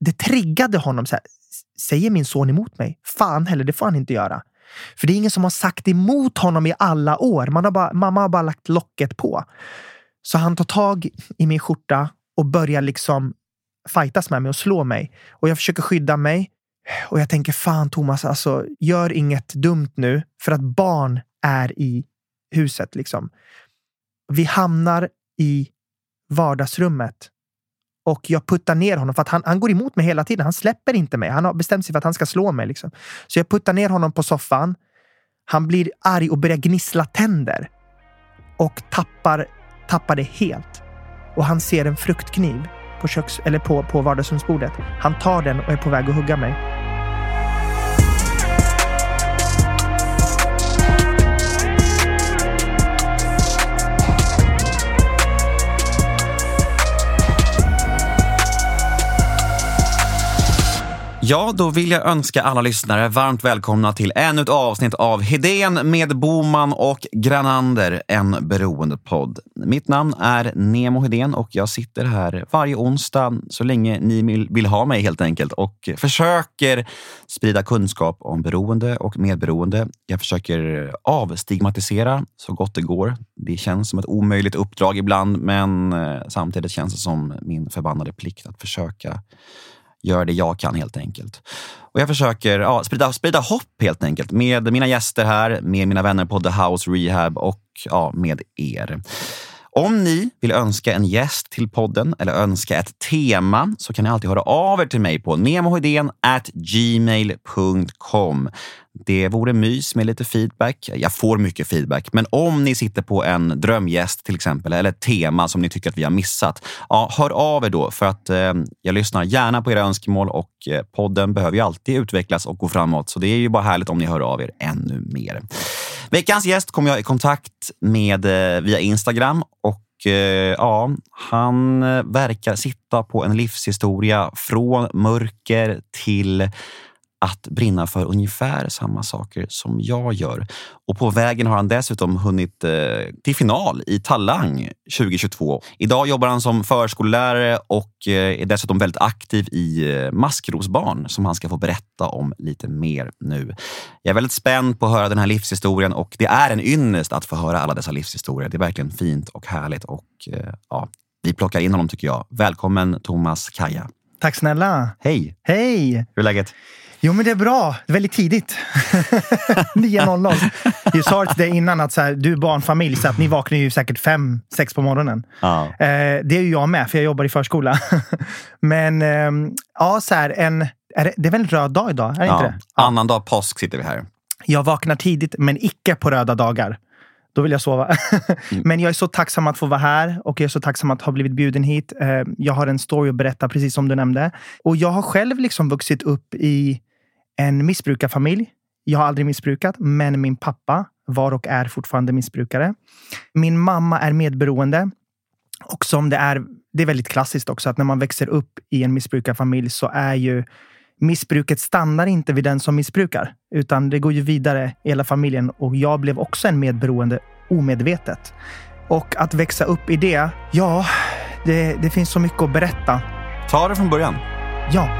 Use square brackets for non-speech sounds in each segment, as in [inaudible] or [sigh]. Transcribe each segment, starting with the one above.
det triggade honom. Så här, Säger min son emot mig? Fan heller, det får han inte göra. För det är ingen som har sagt emot honom i alla år. Man har bara, mamma har bara lagt locket på. Så han tar tag i min skjorta och börjar liksom fightas med mig och slå mig. Och jag försöker skydda mig. Och jag tänker, fan Thomas, alltså, gör inget dumt nu. För att barn är i huset. Liksom. Vi hamnar i vardagsrummet. Och jag puttar ner honom för att han, han går emot mig hela tiden. Han släpper inte mig. Han har bestämt sig för att han ska slå mig. Liksom. Så jag puttar ner honom på soffan. Han blir arg och börjar gnissla tänder. Och tappar, tappar det helt. Och han ser en fruktkniv på, köks, eller på, på vardagsrumsbordet. Han tar den och är på väg att hugga mig. Ja, då vill jag önska alla lyssnare varmt välkomna till ännu ett avsnitt av Hedén med Boman och Granander, en beroendepodd. Mitt namn är Nemo Hedén och jag sitter här varje onsdag så länge ni vill ha mig helt enkelt och försöker sprida kunskap om beroende och medberoende. Jag försöker avstigmatisera så gott det går. Det känns som ett omöjligt uppdrag ibland, men eh, samtidigt känns det som min förbannade plikt att försöka gör det jag kan helt enkelt. Och jag försöker ja, sprida, sprida hopp helt enkelt med mina gäster här, med mina vänner på The House Rehab och ja, med er. Om ni vill önska en gäst till podden eller önska ett tema så kan ni alltid höra av er till mig på gmail.com. Det vore mys med lite feedback. Jag får mycket feedback, men om ni sitter på en drömgäst till exempel eller ett tema som ni tycker att vi har missat, ja, hör av er då för att eh, jag lyssnar gärna på era önskemål och eh, podden behöver ju alltid utvecklas och gå framåt. Så det är ju bara härligt om ni hör av er ännu mer. Veckans gäst kom jag i kontakt med eh, via Instagram och eh, ja, han eh, verkar sitta på en livshistoria från mörker till att brinna för ungefär samma saker som jag gör. Och på vägen har han dessutom hunnit eh, till final i Talang 2022. Idag jobbar han som förskollärare och eh, är dessutom väldigt aktiv i eh, Maskrosbarn som han ska få berätta om lite mer nu. Jag är väldigt spänd på att höra den här livshistorien och det är en ynnest att få höra alla dessa livshistorier. Det är verkligen fint och härligt och eh, ja, vi plockar in honom tycker jag. Välkommen Thomas Kaja. Tack snälla. Hej! Hej! Hur är läget? Jo, men det är bra. Väldigt tidigt. 9.00. Jag sa till dig innan att så här, du är barnfamilj, så att ni vaknar ju säkert fem, sex på morgonen. Ja. Eh, det är ju jag med, för jag jobbar i förskola. [laughs] men eh, ja, så här, en, är det, det är väl en röd dag idag? Är det Ja. inte det? Annan dag påsk sitter vi här. Jag vaknar tidigt, men icke på röda dagar. Då vill jag sova. [laughs] Men jag är så tacksam att få vara här och jag är så tacksam att ha blivit bjuden hit. Eh, Jag har en story att berätta, precis som du nämnde. Och jag har själv liksom vuxit upp i en missbrukarfamilj. Jag har aldrig missbrukat, men min pappa var och är fortfarande missbrukare. Min mamma är medberoende. Och som det är, det är väldigt klassiskt också, att när man växer upp i en missbrukarfamilj så är ju missbruket stannar inte vid den som missbrukar, utan det går ju vidare i hela familjen. Och jag blev också en medberoende omedvetet. Och att växa upp i det, ja, det, det finns så mycket att berätta. Ta det från början. Ja.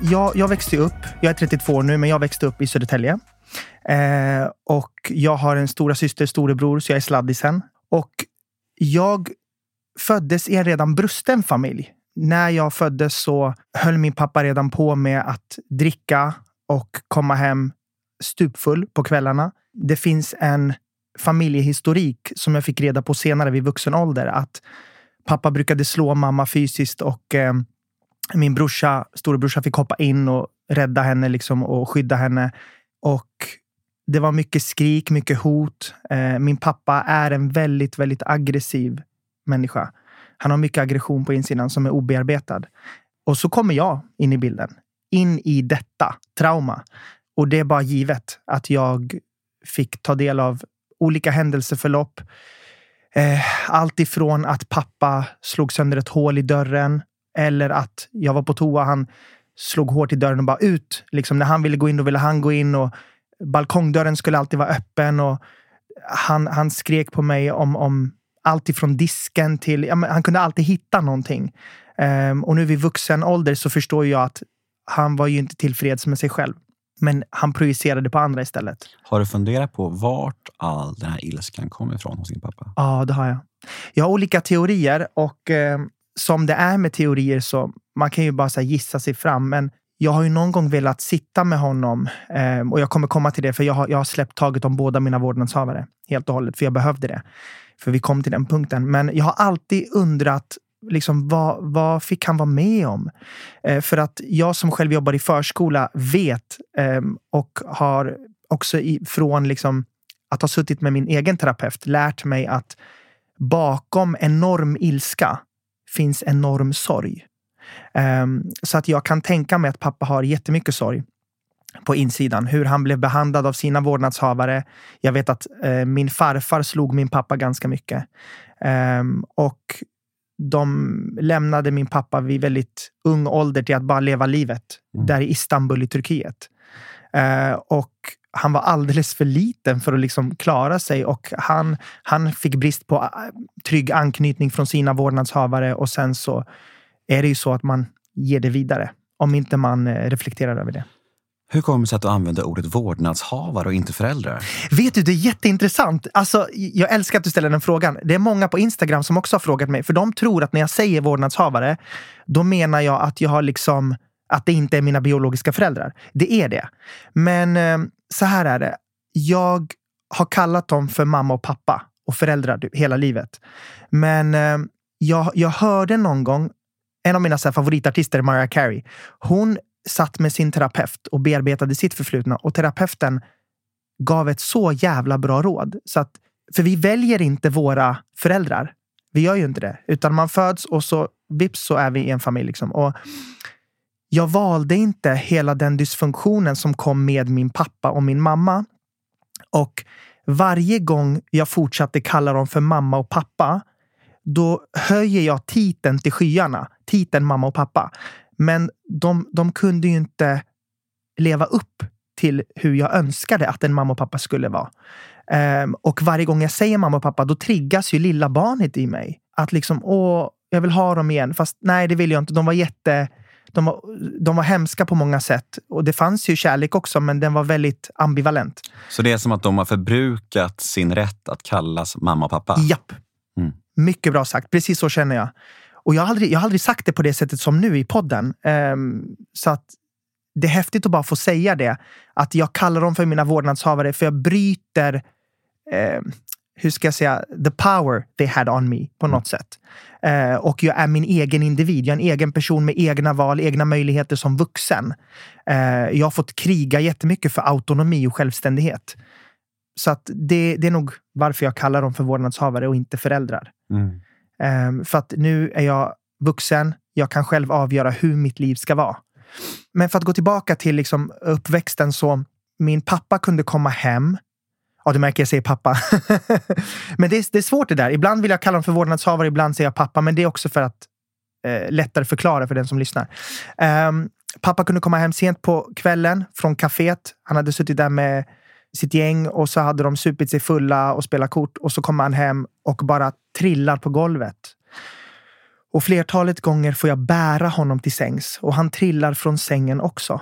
Jag, jag växte upp, jag är 32 år nu, men jag växte upp i Södertälje. Eh, och jag har en stora syster, storebror, så jag är sladdisen. Och jag föddes i en redan brusten familj. När jag föddes så höll min pappa redan på med att dricka och komma hem stupfull på kvällarna. Det finns en familjehistorik som jag fick reda på senare vid vuxen ålder. Att pappa brukade slå mamma fysiskt och eh, min brorsa, storebrorsa fick hoppa in och rädda henne liksom, och skydda henne. Och det var mycket skrik, mycket hot. Eh, min pappa är en väldigt, väldigt aggressiv människa. Han har mycket aggression på insidan som är obearbetad. Och så kommer jag in i bilden. In i detta trauma. Och det är bara givet att jag fick ta del av olika händelseförlopp. Eh, allt ifrån att pappa slog sönder ett hål i dörren eller att jag var på toa, han slog hårt i dörren och bara ut. Liksom, när han ville gå in, då ville han gå in. Och balkongdörren skulle alltid vara öppen och han, han skrek på mig om, om allt ifrån disken till... Ja, han kunde alltid hitta någonting. Um, och nu vid vuxen ålder så förstår jag att han var ju inte tillfreds med sig själv. Men han projicerade på andra istället. Har du funderat på vart all den här ilskan kommer ifrån hos din pappa? Ja, det har jag. Jag har olika teorier och eh, som det är med teorier så man kan ju bara så gissa sig fram. Men jag har ju någon gång velat sitta med honom eh, och jag kommer komma till det för jag har, jag har släppt taget om båda mina vårdnadshavare helt och hållet för jag behövde det. För vi kom till den punkten. Men jag har alltid undrat liksom, vad, vad fick han vara med om? Eh, för att jag som själv jobbar i förskola vet eh, och har också i, från liksom, att ha suttit med min egen terapeut lärt mig att bakom enorm ilska finns enorm sorg. Um, så att jag kan tänka mig att pappa har jättemycket sorg på insidan. Hur han blev behandlad av sina vårdnadshavare. Jag vet att uh, min farfar slog min pappa ganska mycket. Um, och de lämnade min pappa vid väldigt ung ålder till att bara leva livet mm. där i Istanbul i Turkiet. Uh, och han var alldeles för liten för att liksom klara sig och han, han fick brist på äh, trygg anknytning från sina vårdnadshavare och sen så är det ju så att man ger det vidare om inte man eh, reflekterar över det. Hur kommer det sig att du använder ordet vårdnadshavare och inte föräldrar? Vet du, det är jätteintressant. Alltså, jag älskar att du ställer den frågan. Det är många på Instagram som också har frågat mig, för de tror att när jag säger vårdnadshavare, då menar jag att jag har liksom att det inte är mina biologiska föräldrar. Det är det. Men eh, så här är det. Jag har kallat dem för mamma och pappa och föräldrar hela livet. Men eh, jag, jag hörde någon gång en av mina så favoritartister, Mariah Carey. Hon satt med sin terapeut och bearbetade sitt förflutna och terapeuten gav ett så jävla bra råd. Så att, för vi väljer inte våra föräldrar. Vi gör ju inte det, utan man föds och så vips så är vi i en familj. Liksom. Och jag valde inte hela den dysfunktionen som kom med min pappa och min mamma. Och varje gång jag fortsatte kalla dem för mamma och pappa, då höjer jag titeln till skyarna. Titeln mamma och pappa. Men de, de kunde ju inte leva upp till hur jag önskade att en mamma och pappa skulle vara. Um, och varje gång jag säger mamma och pappa, då triggas ju lilla barnet i mig. Att liksom, åh, jag vill ha dem igen. Fast nej, det vill jag inte. De var jätte... De var, de var hemska på många sätt. Och det fanns ju kärlek också, men den var väldigt ambivalent. Så det är som att de har förbrukat sin rätt att kallas mamma och pappa? Japp. Mm. Mycket bra sagt. Precis så känner jag. Och jag har aldrig, jag har aldrig sagt det på det sättet som nu i podden. Um, så att det är häftigt att bara få säga det. Att jag kallar dem för mina vårdnadshavare för jag bryter, eh, hur ska jag säga, the power they had on me på något mm. sätt. Eh, och jag är min egen individ. Jag är en egen person med egna val, egna möjligheter som vuxen. Eh, jag har fått kriga jättemycket för autonomi och självständighet. Så att det, det är nog varför jag kallar dem för vårdnadshavare och inte föräldrar. Mm. Um, för att nu är jag vuxen. Jag kan själv avgöra hur mitt liv ska vara. Men för att gå tillbaka till liksom uppväxten så min pappa kunde komma hem. Ja, du märker jag säger pappa. [laughs] men det är, det är svårt det där. Ibland vill jag kalla dem för vårdnadshavare, ibland säger jag pappa. Men det är också för att eh, lättare förklara för den som lyssnar. Um, pappa kunde komma hem sent på kvällen från kaféet. Han hade suttit där med sitt gäng och så hade de supit sig fulla och spelat kort och så kommer han hem och bara trillar på golvet. Och flertalet gånger får jag bära honom till sängs och han trillar från sängen också.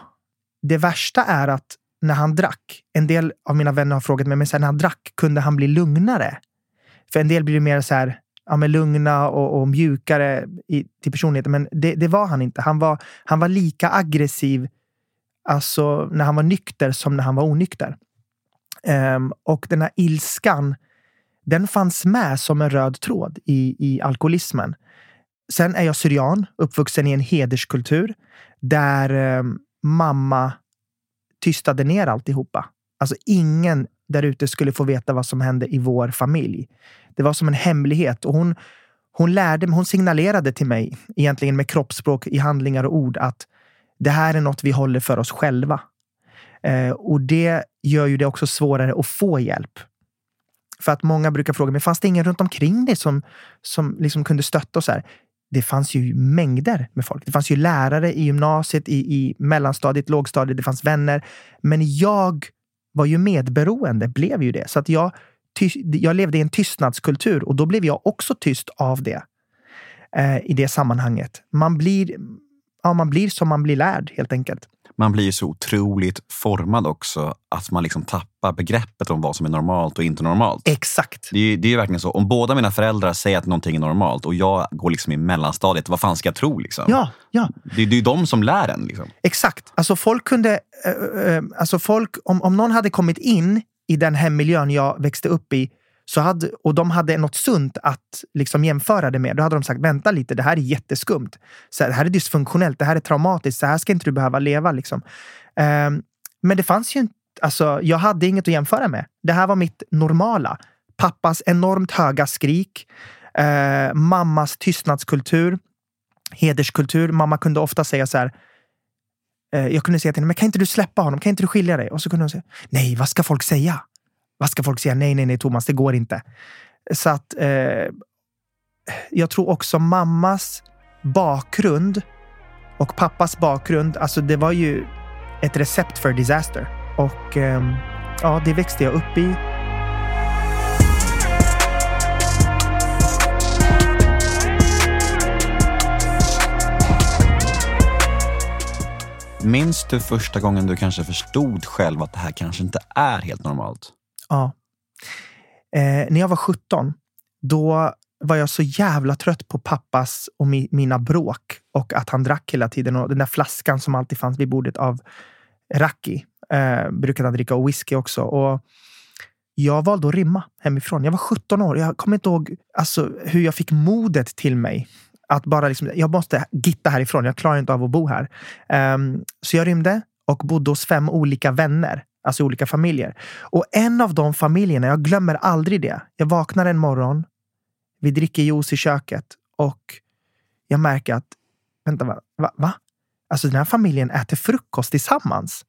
Det värsta är att när han drack, en del av mina vänner har frågat mig, men sen när han drack, kunde han bli lugnare? För en del blir ju mer så här, ja, men lugna och, och mjukare i, till personligheten. Men det, det, var han inte. Han var, han var lika aggressiv alltså, när han var nykter som när han var onykter. Um, och den här ilskan, den fanns med som en röd tråd i, i alkoholismen. Sen är jag syrian, uppvuxen i en hederskultur där um, mamma tystade ner alltihopa. Alltså ingen där ute skulle få veta vad som hände i vår familj. Det var som en hemlighet och hon, hon lärde hon signalerade till mig, egentligen med kroppsspråk i handlingar och ord, att det här är något vi håller för oss själva. Eh, och det gör ju det också svårare att få hjälp. För att många brukar fråga mig, fanns det ingen runt omkring dig som, som liksom kunde stötta oss här? Det fanns ju mängder med folk. Det fanns ju lärare i gymnasiet, i, i mellanstadiet, lågstadiet, det fanns vänner. Men jag var ju medberoende, blev ju det. Så att jag, jag levde i en tystnadskultur och då blev jag också tyst av det. Eh, I det sammanhanget. Man blir, ja, man blir som man blir lärd helt enkelt man blir så otroligt formad också att man liksom tappar begreppet om vad som är normalt och inte normalt. Exakt. Det är, det är verkligen så. Om båda mina föräldrar säger att någonting är normalt och jag går liksom i mellanstadiet, vad fan ska jag tro? Liksom? Ja, ja. Det, det är ju de som lär en. Liksom. Exakt. Alltså folk kunde... Äh, alltså folk, om, om någon hade kommit in i den hemmiljön jag växte upp i så hade, och de hade något sunt att liksom jämföra det med. Då hade de sagt, vänta lite, det här är jätteskumt. Så här, det här är dysfunktionellt, det här är traumatiskt, så här ska inte du behöva leva. Liksom. Um, men det fanns ju inte, alltså, jag hade inget att jämföra med. Det här var mitt normala. Pappas enormt höga skrik, uh, mammas tystnadskultur, hederskultur. Mamma kunde ofta säga så här, uh, jag kunde säga till henne, men kan inte du släppa honom? Kan inte du skilja dig? Och så kunde hon säga, nej, vad ska folk säga? Vad ska folk säga? Nej, nej, nej, Thomas, det går inte. Så att eh, jag tror också mammas bakgrund och pappas bakgrund, alltså det var ju ett recept för disaster. Och eh, ja, det växte jag upp i. Minns du första gången du kanske förstod själv att det här kanske inte är helt normalt? Ja. Eh, när jag var 17, då var jag så jävla trött på pappas och mi mina bråk och att han drack hela tiden. Och den där flaskan som alltid fanns vid bordet av Raki eh, brukade han dricka och whisky också. Och jag valde att rymma hemifrån. Jag var 17 år. Jag kommer inte ihåg alltså, hur jag fick modet till mig att bara liksom, jag måste gitta härifrån. Jag klarar inte av att bo här. Um, så jag rymde och bodde hos fem olika vänner Alltså olika familjer. Och en av de familjerna, jag glömmer aldrig det. Jag vaknar en morgon, vi dricker juice i köket och jag märker att, vänta, va? va? va? Alltså den här familjen äter frukost tillsammans.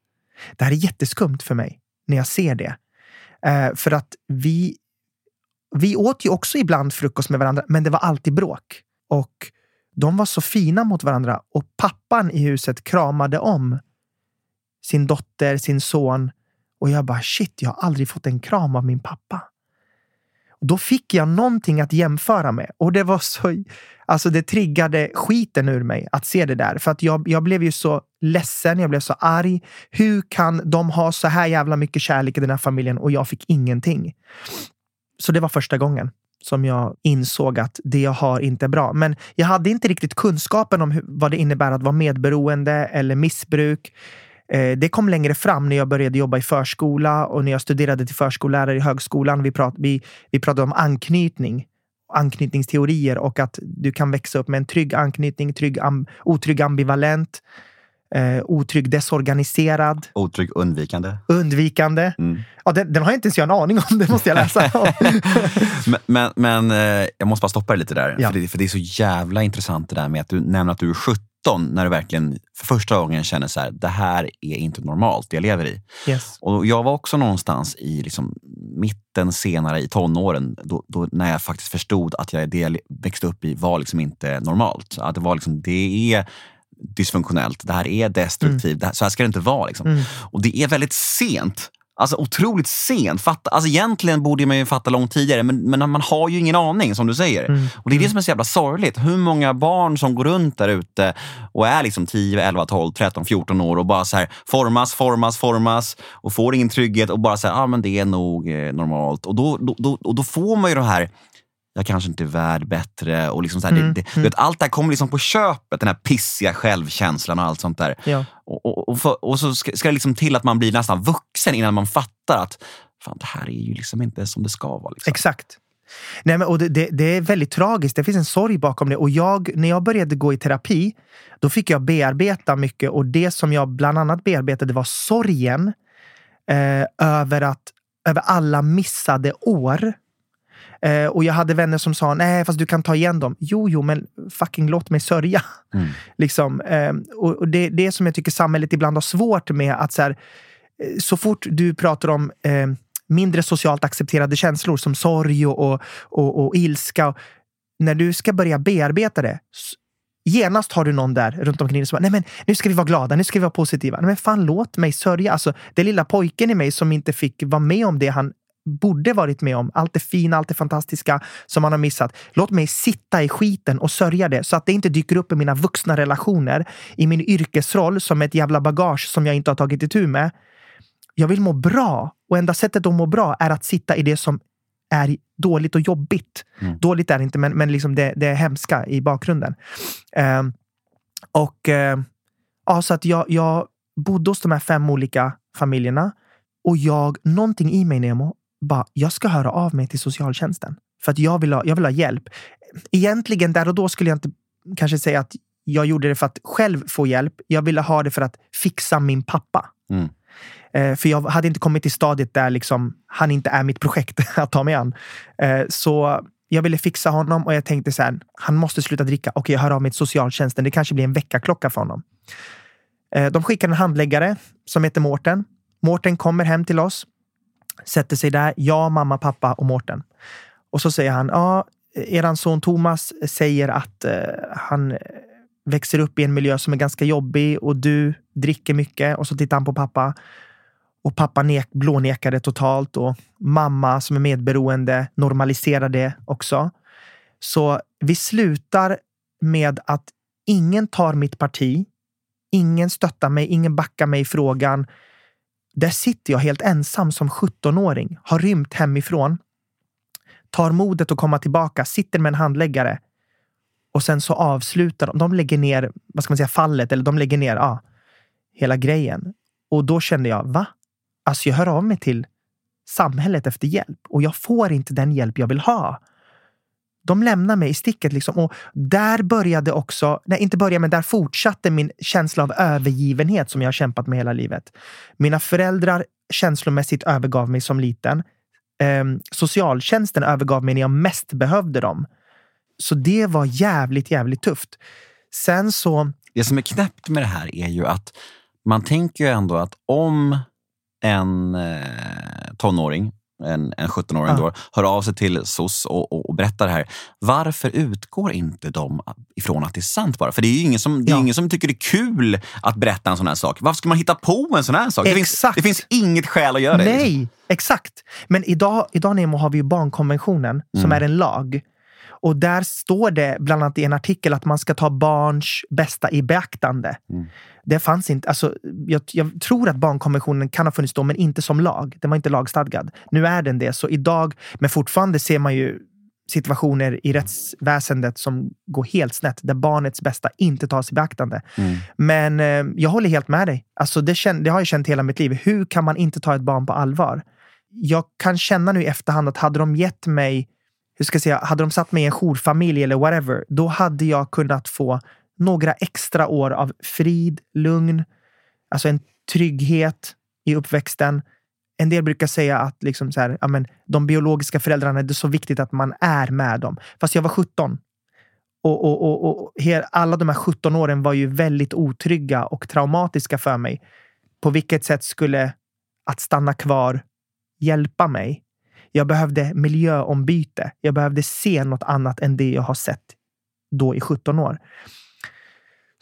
Det här är jätteskumt för mig när jag ser det. Eh, för att vi, vi åt ju också ibland frukost med varandra, men det var alltid bråk. Och de var så fina mot varandra och pappan i huset kramade om sin dotter, sin son och jag bara shit, jag har aldrig fått en kram av min pappa. Och då fick jag någonting att jämföra med och det var så, alltså det triggade skiten ur mig att se det där. För att jag, jag blev ju så ledsen, jag blev så arg. Hur kan de ha så här jävla mycket kärlek i den här familjen och jag fick ingenting? Så det var första gången som jag insåg att det jag har inte är bra. Men jag hade inte riktigt kunskapen om hur, vad det innebär att vara medberoende eller missbruk. Eh, det kom längre fram när jag började jobba i förskola och när jag studerade till förskollärare i högskolan. Vi, prat, vi, vi pratade om anknytning, anknytningsteorier och att du kan växa upp med en trygg anknytning, trygg, am, otrygg ambivalent, eh, otrygg desorganiserad. Otrygg undvikande. Undvikande. Mm. Ja, den, den, har inte ens jag en aning om, [laughs] det måste jag läsa. men [laughs] men, men eh, jag måste bara stoppa dig lite där. Ja. För, det, för det är så jävla intressant det där med att du nämner att du är 17 när du verkligen för första gången känner så här, det här är inte normalt, det jag lever i. Yes. Och jag var också någonstans i liksom mitten, senare i tonåren, då, då, när jag faktiskt förstod att jag, det jag växte upp i var liksom inte normalt. Att det, var liksom, det är dysfunktionellt, det här är destruktivt, mm. här, så här ska det inte vara. Liksom. Mm. Och det är väldigt sent Alltså otroligt sent. Fatta, alltså egentligen borde man ju fatta långt tidigare, men, men man har ju ingen aning som du säger. Mm. Och Det är det mm. som är så jävla sorgligt. Hur många barn som går runt där ute och är liksom 10, 11, 12, 13, 14 år och bara så här formas, formas, formas och får ingen trygghet och bara säger ah, men det är nog eh, normalt. Och då, då, då, och då får man ju det här jag kanske inte är värd bättre. Och liksom så här, mm, det, det, mm. Vet, allt det här kommer liksom på köpet, den här pissiga självkänslan och allt sånt där. Ja. Och, och, och, för, och, så ska, ska, det liksom till att man blir nästan vuxen innan man fattar att fan, det här är ju liksom inte som det ska vara. Liksom. Exakt. Nej, men, och det, det, det, är väldigt tragiskt. Det finns en sorg bakom det. Och jag, när jag började gå i terapi, då fick jag bearbeta mycket. Och det som jag bland annat bearbetade var sorgen eh, över, att, över alla missade år Eh, och jag hade vänner som sa, nej fast du kan ta igen dem. Jo, jo, men fucking låt mig sörja. Mm. [laughs] liksom, eh, och, det är det som jag tycker samhället ibland har svårt med. att Så, här, eh, så fort du pratar om eh, mindre socialt accepterade känslor som sorg och, och, och, och ilska. När du ska börja bearbeta det, genast har du någon där runt omkring dig som bara, nej men nu ska vi vara glada, nu ska vi vara positiva. Nej men fan låt mig sörja. Alltså, det lilla pojken i mig som inte fick vara med om det han borde varit med om. Allt det fina, allt det fantastiska som man har missat. Låt mig sitta i skiten och sörja det så att det inte dyker upp i mina vuxna relationer, i min yrkesroll som ett jävla bagage som jag inte har tagit itu med. Jag vill må bra och enda sättet att må bra är att sitta i det som är dåligt och jobbigt. Mm. Dåligt är det inte, men, men liksom det, det hemska i bakgrunden. Uh, och uh, ja, så att jag, jag bodde hos de här fem olika familjerna och jag, någonting i mig Nemo, bara, jag ska höra av mig till socialtjänsten. För att jag vill, ha, jag vill ha hjälp. Egentligen där och då skulle jag inte kanske säga att jag gjorde det för att själv få hjälp. Jag ville ha det för att fixa min pappa. Mm. Eh, för jag hade inte kommit till stadiet där liksom, han inte är mitt projekt [laughs] att ta mig an. Eh, så jag ville fixa honom och jag tänkte så här, han måste sluta dricka. Okej, jag hör av mig till socialtjänsten. Det kanske blir en väckarklocka för honom. Eh, de skickar en handläggare som heter Mårten. Mårten kommer hem till oss sätter sig där, jag, mamma, pappa och Mårten. Och så säger han, ja, eran son Thomas säger att eh, han växer upp i en miljö som är ganska jobbig och du dricker mycket. Och så tittar han på pappa. Och pappa nek, blånekade totalt och mamma som är medberoende normaliserar det också. Så vi slutar med att ingen tar mitt parti. Ingen stöttar mig, ingen backar mig i frågan. Där sitter jag helt ensam som 17-åring, har rymt hemifrån, tar modet att komma tillbaka, sitter med en handläggare och sen så avslutar de. De lägger ner, vad ska man säga, fallet eller de lägger ner ja, hela grejen. Och då kände jag, va? Alltså jag hör av mig till samhället efter hjälp och jag får inte den hjälp jag vill ha de lämnar mig i sticket. Liksom. Och där började också, nej inte började, men där fortsatte min känsla av övergivenhet som jag har kämpat med hela livet. Mina föräldrar känslomässigt övergav mig som liten. Eh, socialtjänsten övergav mig när jag mest behövde dem. Så det var jävligt, jävligt tufft. Sen så... Det som är knäppt med det här är ju att man tänker ju ändå att om en eh, tonåring en, en 17-åring ja. då, hör av sig till SOS och, och, och, berättar det här. Varför utgår inte de ifrån att det är sant bara? För det är ju ingen som, det är ja. ingen som tycker det är kul att berätta en sån här sak. Varför ska man hitta på en sån här sak? Det finns, det finns, inget skäl att göra det. Nej, liksom. exakt. Men idag, idag Nemo, har vi ju barnkonventionen mm. som är en lag. Och där står det bland annat i en artikel att man ska ta barns bästa i beaktande. Mm. Det fanns inte. Alltså, jag, jag, tror att barnkonventionen kan ha funnits då, men inte som lag. Den var inte lagstadgad. Nu är den det. Så idag, men fortfarande ser man ju situationer i rättsväsendet som går helt snett, där barnets bästa inte tas i beaktande. Mm. Men eh, jag håller helt med dig. Alltså, det, känn, det har jag känt hela mitt liv. Hur kan man inte ta ett barn på allvar? Jag kan känna nu i efterhand att hade de gett mig hur ska jag säga, hade de satt mig i en jourfamilj eller whatever, då hade jag kunnat få några extra år av frid, lugn, alltså en trygghet i uppväxten. En del brukar säga att liksom så här, ja, men, de biologiska föräldrarna, det är så viktigt att man är med dem. Fast jag var 17. Och, och, och, och alla de här 17 åren var ju väldigt otrygga och traumatiska för mig. På vilket sätt skulle att stanna kvar hjälpa mig? Jag behövde miljöombyte. Jag behövde se något annat än det jag har sett då i 17 år.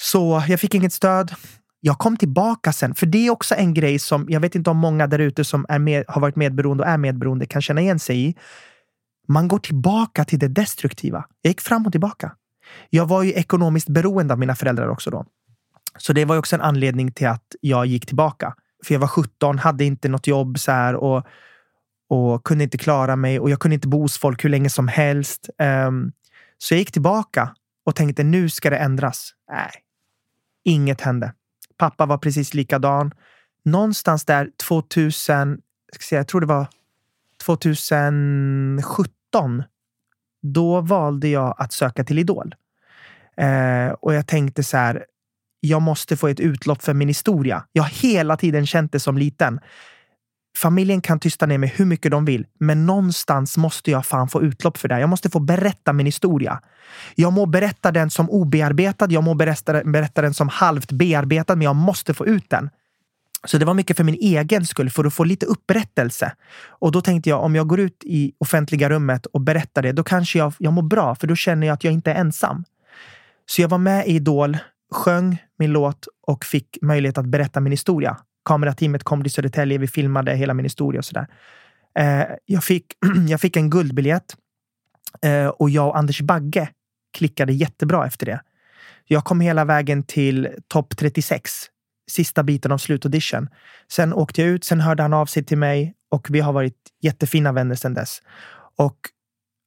Så jag fick inget stöd. Jag kom tillbaka sen, för det är också en grej som jag vet inte om många där ute som är med, har varit medberoende och är medberoende kan känna igen sig i. Man går tillbaka till det destruktiva. Jag gick fram och tillbaka. Jag var ju ekonomiskt beroende av mina föräldrar också då. Så det var också en anledning till att jag gick tillbaka. För jag var 17, hade inte något jobb så här och och kunde inte klara mig och jag kunde inte bo hos folk hur länge som helst. Um, så jag gick tillbaka och tänkte nu ska det ändras. Nej, inget hände. Pappa var precis likadan. Någonstans där 2000, jag tror det var 2017. Då valde jag att söka till Idol. Eh, och jag tänkte så här. Jag måste få ett utlopp för min historia. Jag har hela tiden känt det som liten. Familjen kan tysta ner mig hur mycket de vill, men någonstans måste jag fan få utlopp för det. Jag måste få berätta min historia. Jag må berätta den som obearbetad, jag må berätta, berätta den som halvt bearbetad, men jag måste få ut den. Så det var mycket för min egen skull, för att få lite upprättelse. Och då tänkte jag, om jag går ut i offentliga rummet och berättar det, då kanske jag, jag mår bra, för då känner jag att jag inte är ensam. Så jag var med i Idol, sjöng min låt och fick möjlighet att berätta min historia. Kamerateamet kom till Södertälje, vi filmade hela min historia och sådär. Eh, jag, fick, [clears throat] jag fick en guldbiljett eh, och jag och Anders Bagge klickade jättebra efter det. Jag kom hela vägen till topp 36, sista biten av slutaudition. Sen åkte jag ut, sen hörde han av sig till mig och vi har varit jättefina vänner sedan dess. Och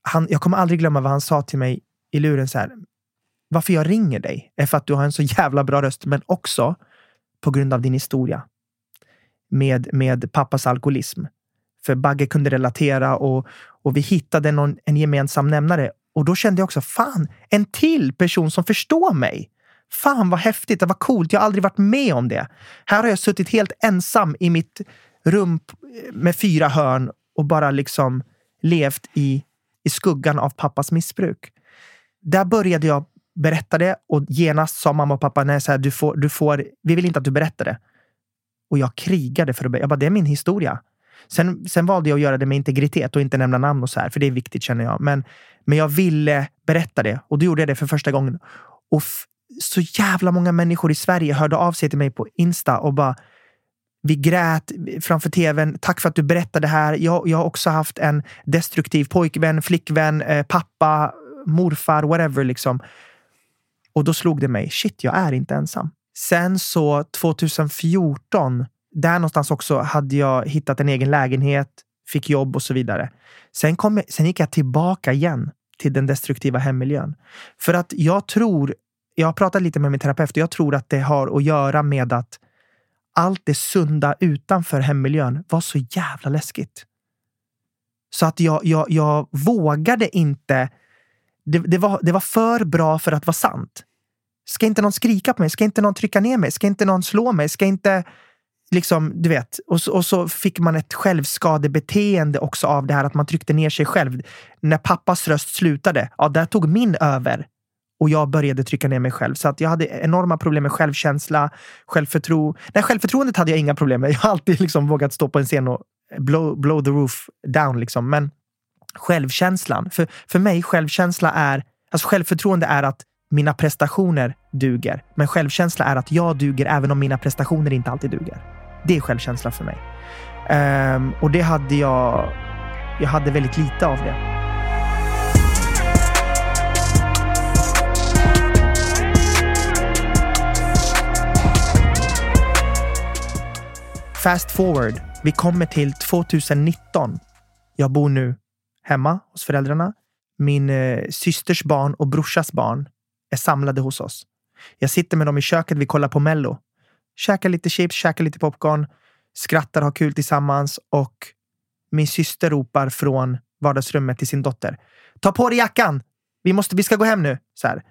han, jag kommer aldrig glömma vad han sa till mig i luren. Så här, Varför jag ringer dig är för att du har en så jävla bra röst, men också på grund av din historia med, med pappas alkoholism. För Bagge kunde relatera och, och vi hittade någon, en gemensam nämnare. Och då kände jag också, fan, en till person som förstår mig. Fan vad häftigt, det var coolt. Jag har aldrig varit med om det. Här har jag suttit helt ensam i mitt rum med fyra hörn och bara liksom levt i, i skuggan av pappas missbruk. Där började jag berätta det och genast sa mamma och pappa, nej, så här, du får, du får, vi vill inte att du berättar det. Och jag krigade för att. Jag bara, det är min historia. Sen, sen valde jag att göra det med integritet och inte nämna namn och så här, för det är viktigt känner jag. Men, men jag ville berätta det och då gjorde jag det för första gången. Och så jävla många människor i Sverige hörde av sig till mig på Insta och bara vi grät framför tvn. Tack för att du berättade det här. Jag, jag har också haft en destruktiv pojkvän, flickvän, eh, pappa, morfar, whatever. Liksom. Och då slog det mig, shit, jag är inte ensam. Sen så 2014, där någonstans också hade jag hittat en egen lägenhet, fick jobb och så vidare. Sen, kom, sen gick jag tillbaka igen till den destruktiva hemmiljön. För att jag tror, jag har pratat lite med min terapeut och jag tror att det har att göra med att allt det sunda utanför hemmiljön var så jävla läskigt. Så att jag, jag, jag vågade inte. Det, det, var, det var för bra för att vara sant. Ska inte någon skrika på mig? Ska inte någon trycka ner mig? Ska inte någon slå mig? Ska inte... Liksom, du vet. Och så, och så fick man ett självskadebeteende också av det här att man tryckte ner sig själv. När pappas röst slutade, ja, där tog min över och jag började trycka ner mig själv. Så att jag hade enorma problem med självkänsla, självförtro. Nej, självförtroendet hade jag inga problem med. Jag har alltid liksom vågat stå på en scen och blow, blow the roof down. Liksom. Men självkänslan, för, för mig självkänsla är, alltså självförtroende är att mina prestationer duger. Men självkänsla är att jag duger även om mina prestationer inte alltid duger. Det är självkänsla för mig. Um, och det hade jag. Jag hade väldigt lite av det. Fast forward. Vi kommer till 2019. Jag bor nu hemma hos föräldrarna. Min eh, systers barn och brorsas barn är samlade hos oss. Jag sitter med dem i köket, vi kollar på Mello. Käkar lite chips, käkar lite popcorn, skrattar, har kul tillsammans och min syster ropar från vardagsrummet till sin dotter. Ta på dig jackan! Vi, måste, vi ska gå hem nu. Så här.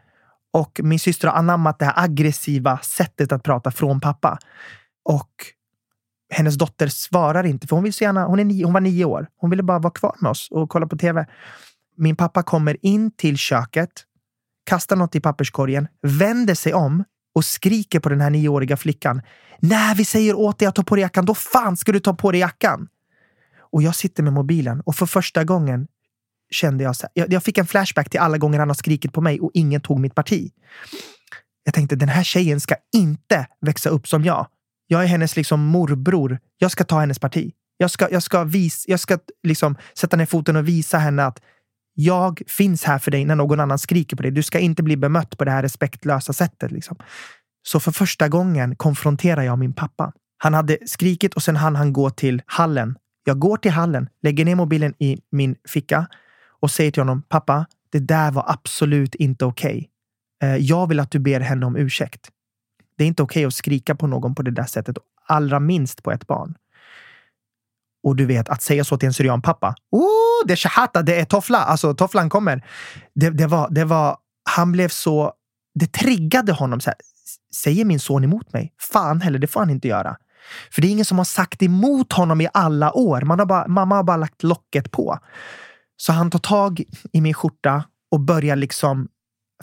Och min syster har anammat det här aggressiva sättet att prata från pappa. Och hennes dotter svarar inte, för hon vill så gärna, hon, är nio, hon var nio år. Hon ville bara vara kvar med oss och kolla på tv. Min pappa kommer in till köket, kastar något i papperskorgen, vänder sig om och skriker på den här nioåriga flickan. När vi säger åt dig att ta på dig jackan, då fan ska du ta på dig jackan! Och jag sitter med mobilen och för första gången kände jag, så här, jag, jag fick en flashback till alla gånger han har skrikit på mig och ingen tog mitt parti. Jag tänkte den här tjejen ska inte växa upp som jag. Jag är hennes liksom morbror. Jag ska ta hennes parti. Jag ska, jag ska, vis, jag ska liksom sätta ner foten och visa henne att jag finns här för dig när någon annan skriker på dig. Du ska inte bli bemött på det här respektlösa sättet. Liksom. Så för första gången konfronterar jag min pappa. Han hade skrikit och sen hann han gå till hallen. Jag går till hallen, lägger ner mobilen i min ficka och säger till honom, pappa, det där var absolut inte okej. Okay. Jag vill att du ber henne om ursäkt. Det är inte okej okay att skrika på någon på det där sättet, allra minst på ett barn. Och du vet, att säga så till en syrianpappa. Oh, det är shahata, det är toffla. Alltså, tofflan kommer. Det, det, var, det var, han blev så... Det triggade honom. Så här, Säger min son emot mig? Fan heller, det får han inte göra. För det är ingen som har sagt emot honom i alla år. Man har bara, mamma har bara lagt locket på. Så han tar tag i min skjorta och börjar liksom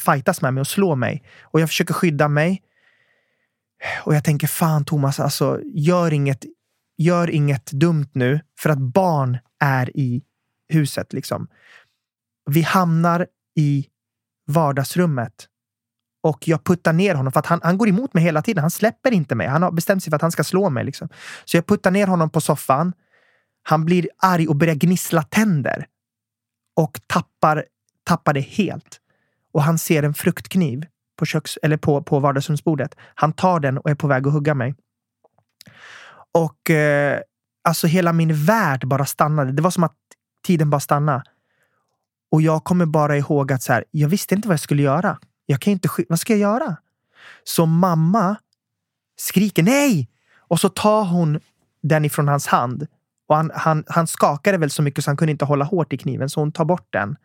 fightas med mig och slå mig. Och jag försöker skydda mig. Och jag tänker, fan Thomas, alltså, gör, inget, gör inget dumt nu för att barn är i huset. Liksom. Vi hamnar i vardagsrummet och jag puttar ner honom för att han, han går emot mig hela tiden. Han släpper inte mig. Han har bestämt sig för att han ska slå mig. Liksom. Så jag puttar ner honom på soffan. Han blir arg och börjar gnissla tänder och tappar, tappar det helt. Och han ser en fruktkniv på, köks, eller på, på vardagsrumsbordet. Han tar den och är på väg att hugga mig. Och eh, alltså hela min värld bara stannade. Det var som att tiden bara stannade. Och jag kommer bara ihåg att så här, jag visste inte vad jag skulle göra. Jag kan inte, vad ska jag göra? Så mamma skriker nej! Och så tar hon den ifrån hans hand. Och han, han, han skakade väl så mycket så han kunde inte hålla hårt i kniven, så hon tar bort den.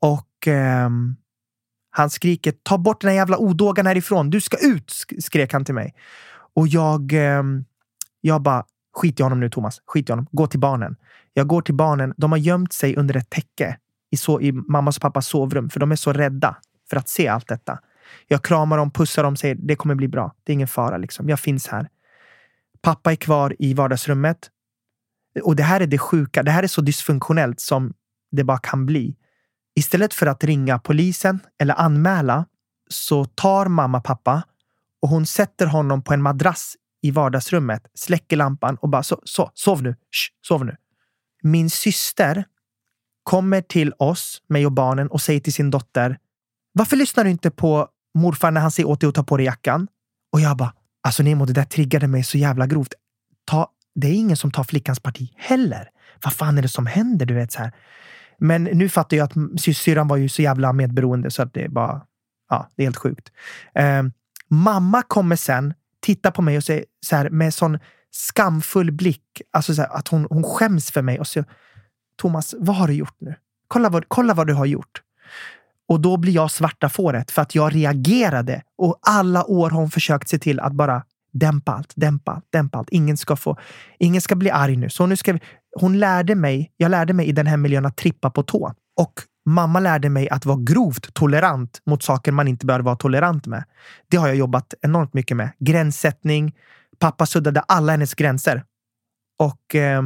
Och eh, han skriker ta bort den här jävla odågan härifrån. Du ska ut! skrek han till mig. Och jag, eh, jag bara skit i honom nu Thomas. Skit i honom. Gå till barnen. Jag går till barnen. De har gömt sig under ett täcke i, so i mammas och pappas sovrum för de är så rädda för att se allt detta. Jag kramar dem, pussar dem, säger det kommer bli bra. Det är ingen fara. Liksom. Jag finns här. Pappa är kvar i vardagsrummet. Och det här är det sjuka. Det här är så dysfunktionellt som det bara kan bli. Istället för att ringa polisen eller anmäla så tar mamma pappa och hon sätter honom på en madrass i vardagsrummet, släcker lampan och bara så, så sov nu, Shh, sov nu. Min syster kommer till oss, mig och barnen och säger till sin dotter varför lyssnar du inte på morfar när han säger åt dig att ta på dig jackan? Och jag bara, alltså Nemo, det där triggade mig så jävla grovt. Ta, det är ingen som tar flickans parti heller. Vad fan är det som händer? Du vet så här. Men nu fattar jag att syrran var ju så jävla medberoende så att det är bara, ja, det är helt sjukt. Eh, mamma kommer sen, Tittar på mig och säger så här med sån skamfull blick, alltså så här, att hon, hon skäms för mig och säger Thomas, vad har du gjort nu? Kolla vad, kolla vad du har gjort. Och då blir jag svarta fåret för att jag reagerade. Och alla år har hon försökt se till att bara dämpa allt, dämpa allt, dämpa allt. Ingen ska, få, ingen ska bli arg nu. Så nu ska vi, hon lärde mig, jag lärde mig i den här miljön att trippa på tå. Och mamma lärde mig att vara grovt tolerant mot saker man inte bör vara tolerant med. Det har jag jobbat enormt mycket med. Gränssättning. Pappa suddade alla hennes gränser. Och eh,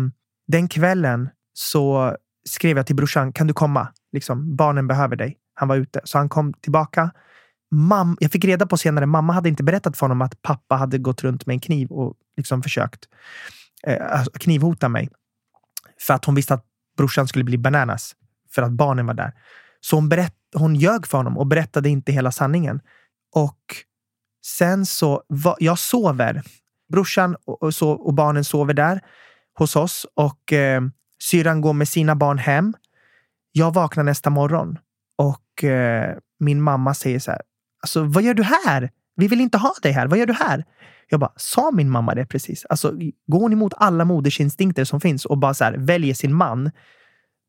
den kvällen så skrev jag till brorsan, kan du komma? Liksom, barnen behöver dig. Han var ute, så han kom tillbaka. Mam, jag fick reda på senare, mamma hade inte berättat för honom att pappa hade gått runt med en kniv och liksom försökt eh, knivhota mig. För att hon visste att brorsan skulle bli bananas för att barnen var där. Så hon, berätt, hon ljög för honom och berättade inte hela sanningen. Och sen så, va, jag sover. Brorsan och, och, så, och barnen sover där hos oss och eh, syrran går med sina barn hem. Jag vaknar nästa morgon och eh, min mamma säger så här. Alltså, vad gör du här? Vi vill inte ha dig här. Vad gör du här? Jag bara, sa min mamma det precis? Alltså, går hon emot alla modersinstinkter som finns och bara så här, väljer sin man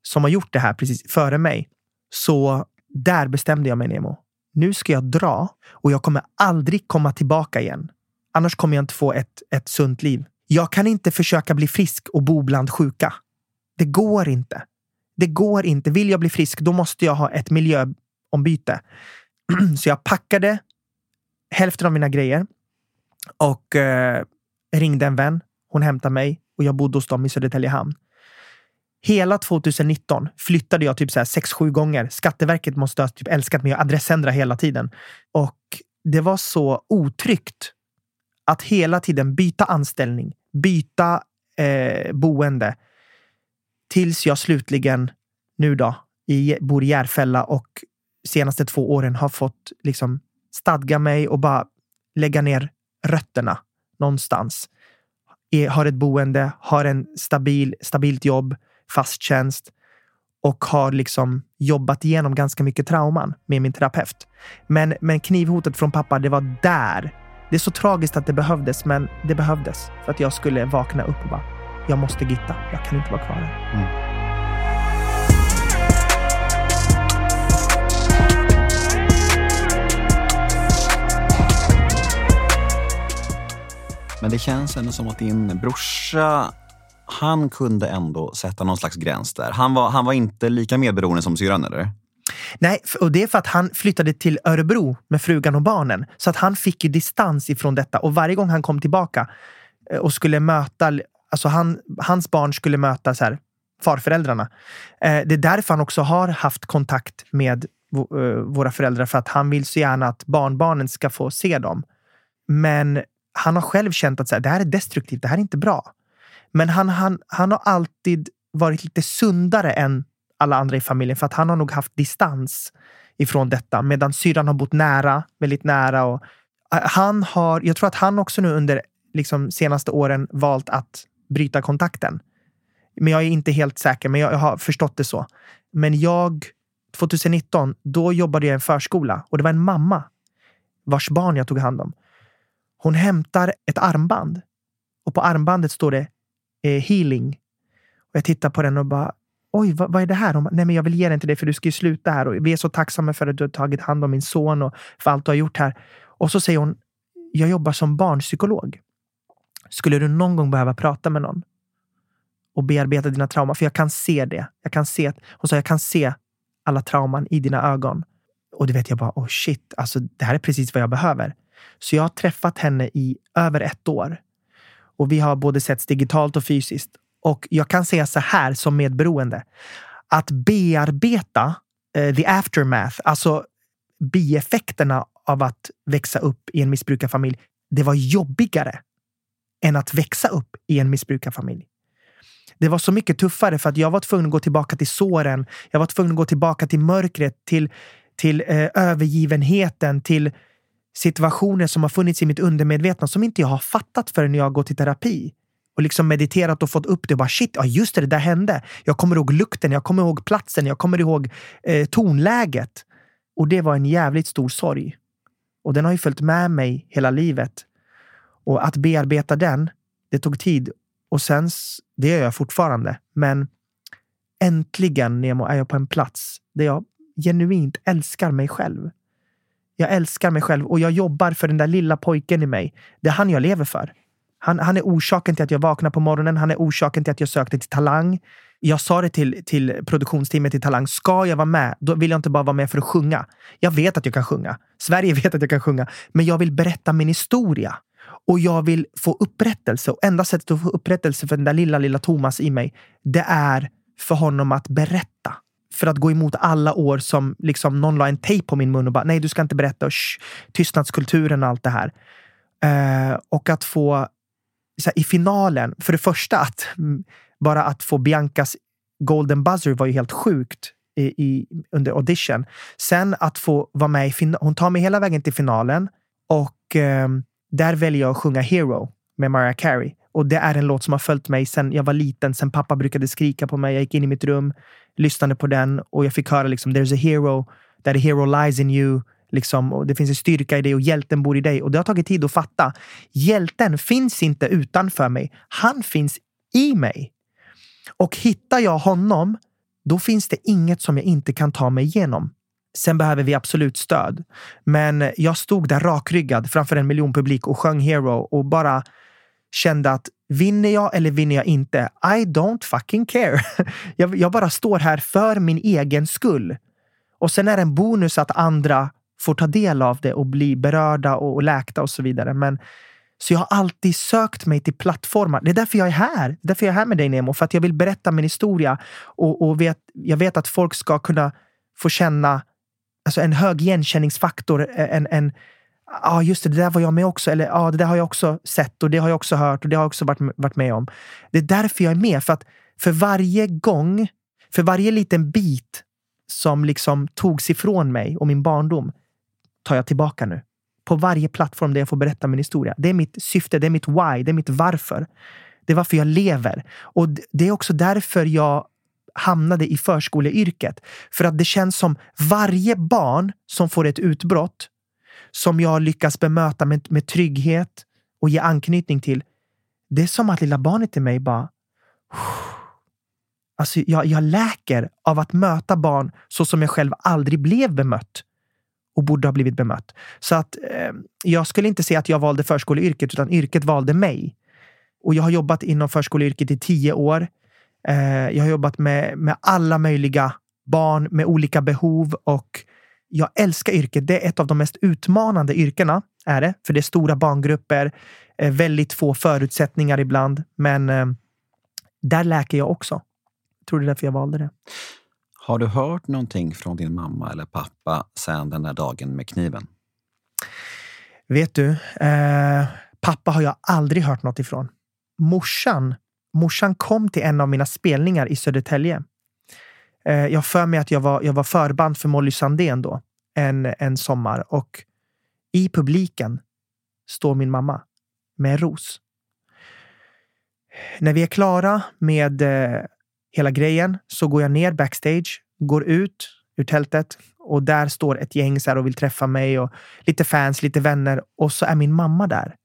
som har gjort det här precis före mig? Så där bestämde jag mig, Nemo. Nu ska jag dra och jag kommer aldrig komma tillbaka igen. Annars kommer jag inte få ett, ett sunt liv. Jag kan inte försöka bli frisk och bo bland sjuka. Det går inte. Det går inte. Vill jag bli frisk, då måste jag ha ett miljöombyte. [clears throat] Så jag packade hälften av mina grejer och eh, ringde en vän. Hon hämtade mig och jag bodde hos dem i Södertälje hamn. Hela 2019 flyttade jag typ 6-7 gånger. Skatteverket måste ha typ älskat mig och adressändra hela tiden. Och det var så otryggt att hela tiden byta anställning, byta eh, boende. Tills jag slutligen nu då i, bor i Järfälla och senaste två åren har fått liksom stadga mig och bara lägga ner rötterna någonstans. Har ett boende, har en stabil, stabilt jobb, fast tjänst och har liksom jobbat igenom ganska mycket trauman med min terapeut. Men, men knivhotet från pappa, det var där. Det är så tragiskt att det behövdes, men det behövdes för att jag skulle vakna upp och bara, jag måste gitta. Jag kan inte vara kvar här. Mm. Men det känns ändå som att din brorsa, han kunde ändå sätta någon slags gräns där. Han var, han var inte lika medberoende som syrran, eller? Nej, och det är för att han flyttade till Örebro med frugan och barnen. Så att han fick ju distans ifrån detta. Och varje gång han kom tillbaka eh, och skulle möta, alltså han, hans barn skulle möta så här, farföräldrarna. Eh, det är därför han också har haft kontakt med eh, våra föräldrar för att han vill så gärna att barnbarnen ska få se dem. Men han har själv känt att så här, det här är destruktivt, det här är inte bra. Men han, han, han har alltid varit lite sundare än alla andra i familjen för att han har nog haft distans ifrån detta medan syrran har bott nära, väldigt nära. Och eh, han har, jag tror att han också nu under liksom senaste åren valt att bryta kontakten. Men jag är inte helt säker, men jag, jag har förstått det så. Men jag, 2019, då jobbade jag i en förskola och det var en mamma vars barn jag tog hand om. Hon hämtar ett armband och på armbandet står det eh, healing. Och jag tittar på den och bara, oj, vad, vad är det här? Hon, Nej, men jag vill ge den till dig för du ska ju sluta här och vi är så tacksamma för att du har tagit hand om min son och för allt du har gjort här. Och så säger hon, jag jobbar som barnpsykolog. Skulle du någon gång behöva prata med någon och bearbeta dina trauman, för jag kan se det. Jag kan se, hon sa, jag kan se alla trauman i dina ögon. Och det vet jag bara, oh shit, alltså det här är precis vad jag behöver. Så jag har träffat henne i över ett år. Och vi har både setts digitalt och fysiskt. Och jag kan säga så här som medberoende. Att bearbeta eh, the aftermath, alltså bieffekterna av att växa upp i en missbrukarfamilj, det var jobbigare än att växa upp i en missbrukarfamilj. Det var så mycket tuffare för att jag var tvungen att gå tillbaka till såren. Jag var tvungen att gå tillbaka till mörkret, till, till eh, övergivenheten, till situationer som har funnits i mitt undermedvetna som inte jag har fattat förrän jag har gått i terapi och liksom mediterat och fått upp det. Och bara shit, ja just det, det där hände. Jag kommer ihåg lukten, jag kommer ihåg platsen, jag kommer ihåg eh, tonläget. Och det var en jävligt stor sorg. Och den har ju följt med mig hela livet. Och att bearbeta den, det tog tid. Och sen, det gör jag fortfarande. Men äntligen, Nemo, är jag på en plats där jag genuint älskar mig själv. Jag älskar mig själv och jag jobbar för den där lilla pojken i mig. Det är han jag lever för. Han, han är orsaken till att jag vaknar på morgonen. Han är orsaken till att jag sökte till Talang. Jag sa det till, till produktionsteamet i Talang. Ska jag vara med, då vill jag inte bara vara med för att sjunga. Jag vet att jag kan sjunga. Sverige [laughs] vet att jag kan sjunga. Men jag vill berätta min historia. Och jag vill få upprättelse. Och enda sättet att få upprättelse för den där lilla, lilla Thomas i mig, det är för honom att berätta. För att gå emot alla år som liksom någon la en tejp på min mun och bara nej, du ska inte berätta. Och tystnadskulturen och allt det här. Eh, och att få här, i finalen, för det första att mm, bara att få Biancas golden buzzer var ju helt sjukt i, i, under audition. Sen att få vara med i finalen. Hon tar mig hela vägen till finalen och eh, där väljer jag att sjunga Hero med Mariah Carey. Och det är en låt som har följt mig sen jag var liten, sen pappa brukade skrika på mig. Jag gick in i mitt rum, lyssnade på den och jag fick höra liksom “There's a hero, that a hero lies in you”. Liksom, och det finns en styrka i dig och hjälten bor i dig. Och det har tagit tid att fatta. Hjälten finns inte utanför mig. Han finns i mig. Och hittar jag honom, då finns det inget som jag inte kan ta mig igenom. Sen behöver vi absolut stöd. Men jag stod där rakryggad framför en miljon publik och sjöng Hero och bara kände att vinner jag eller vinner jag inte? I don't fucking care. [laughs] Jag, jag bara står här för min egen skull. Och sen är det en bonus att andra får ta del av det och bli berörda och, och läkta och så vidare. Men, så jag har alltid sökt mig till plattformar. Det är därför jag är här. Det är därför jag är här med dig Nemo. För att jag vill berätta min historia. Och, och vet, jag vet att folk ska kunna få känna alltså en hög igenkänningsfaktor. En, en, ja ah, just det, det där var jag med också. Eller ja, ah, det där har jag också sett och det har jag också hört och det har jag också varit, varit med om. Det är därför jag är med. För att för varje gång, för varje liten bit som liksom togs ifrån mig och min barndom tar jag tillbaka nu. På varje plattform där jag får berätta min historia. Det är mitt syfte, det är mitt why, det är mitt varför. Det är varför jag lever. Och det är också därför jag hamnade i förskoleyrket. För att det känns som varje barn som får ett utbrott som jag lyckas bemöta med, med trygghet och ge anknytning till. Det är som att lilla barnet i mig bara... [sighs] Alltså jag, jag läker av att möta barn så som jag själv aldrig blev bemött och borde ha blivit bemött. Så att eh, jag skulle inte säga att jag valde förskoleyrket, utan yrket valde mig. Och jag har jobbat inom förskoleyrket i tio år. Eh, jag har jobbat med, med alla möjliga barn med olika behov och jag älskar yrket. Det är ett av de mest utmanande yrkena, är det. För det är stora barngrupper, eh, väldigt få förutsättningar ibland. Men eh, där läker jag också. Jag tror det är därför jag valde det. Har du hört någonting från din mamma eller pappa sen den där dagen med kniven? Vet du, eh, pappa har jag aldrig hört något ifrån. Morsan, morsan kom till en av mina spelningar i Södertälje. Eh, jag har för mig att jag var, jag var förband för Molly Sandén då, en, en sommar. Och i publiken står min mamma med en ros. När vi är klara med eh, hela grejen så går jag ner backstage, går ut ur tältet och där står ett gäng så och vill träffa mig och lite fans, lite vänner. Och så är min mamma där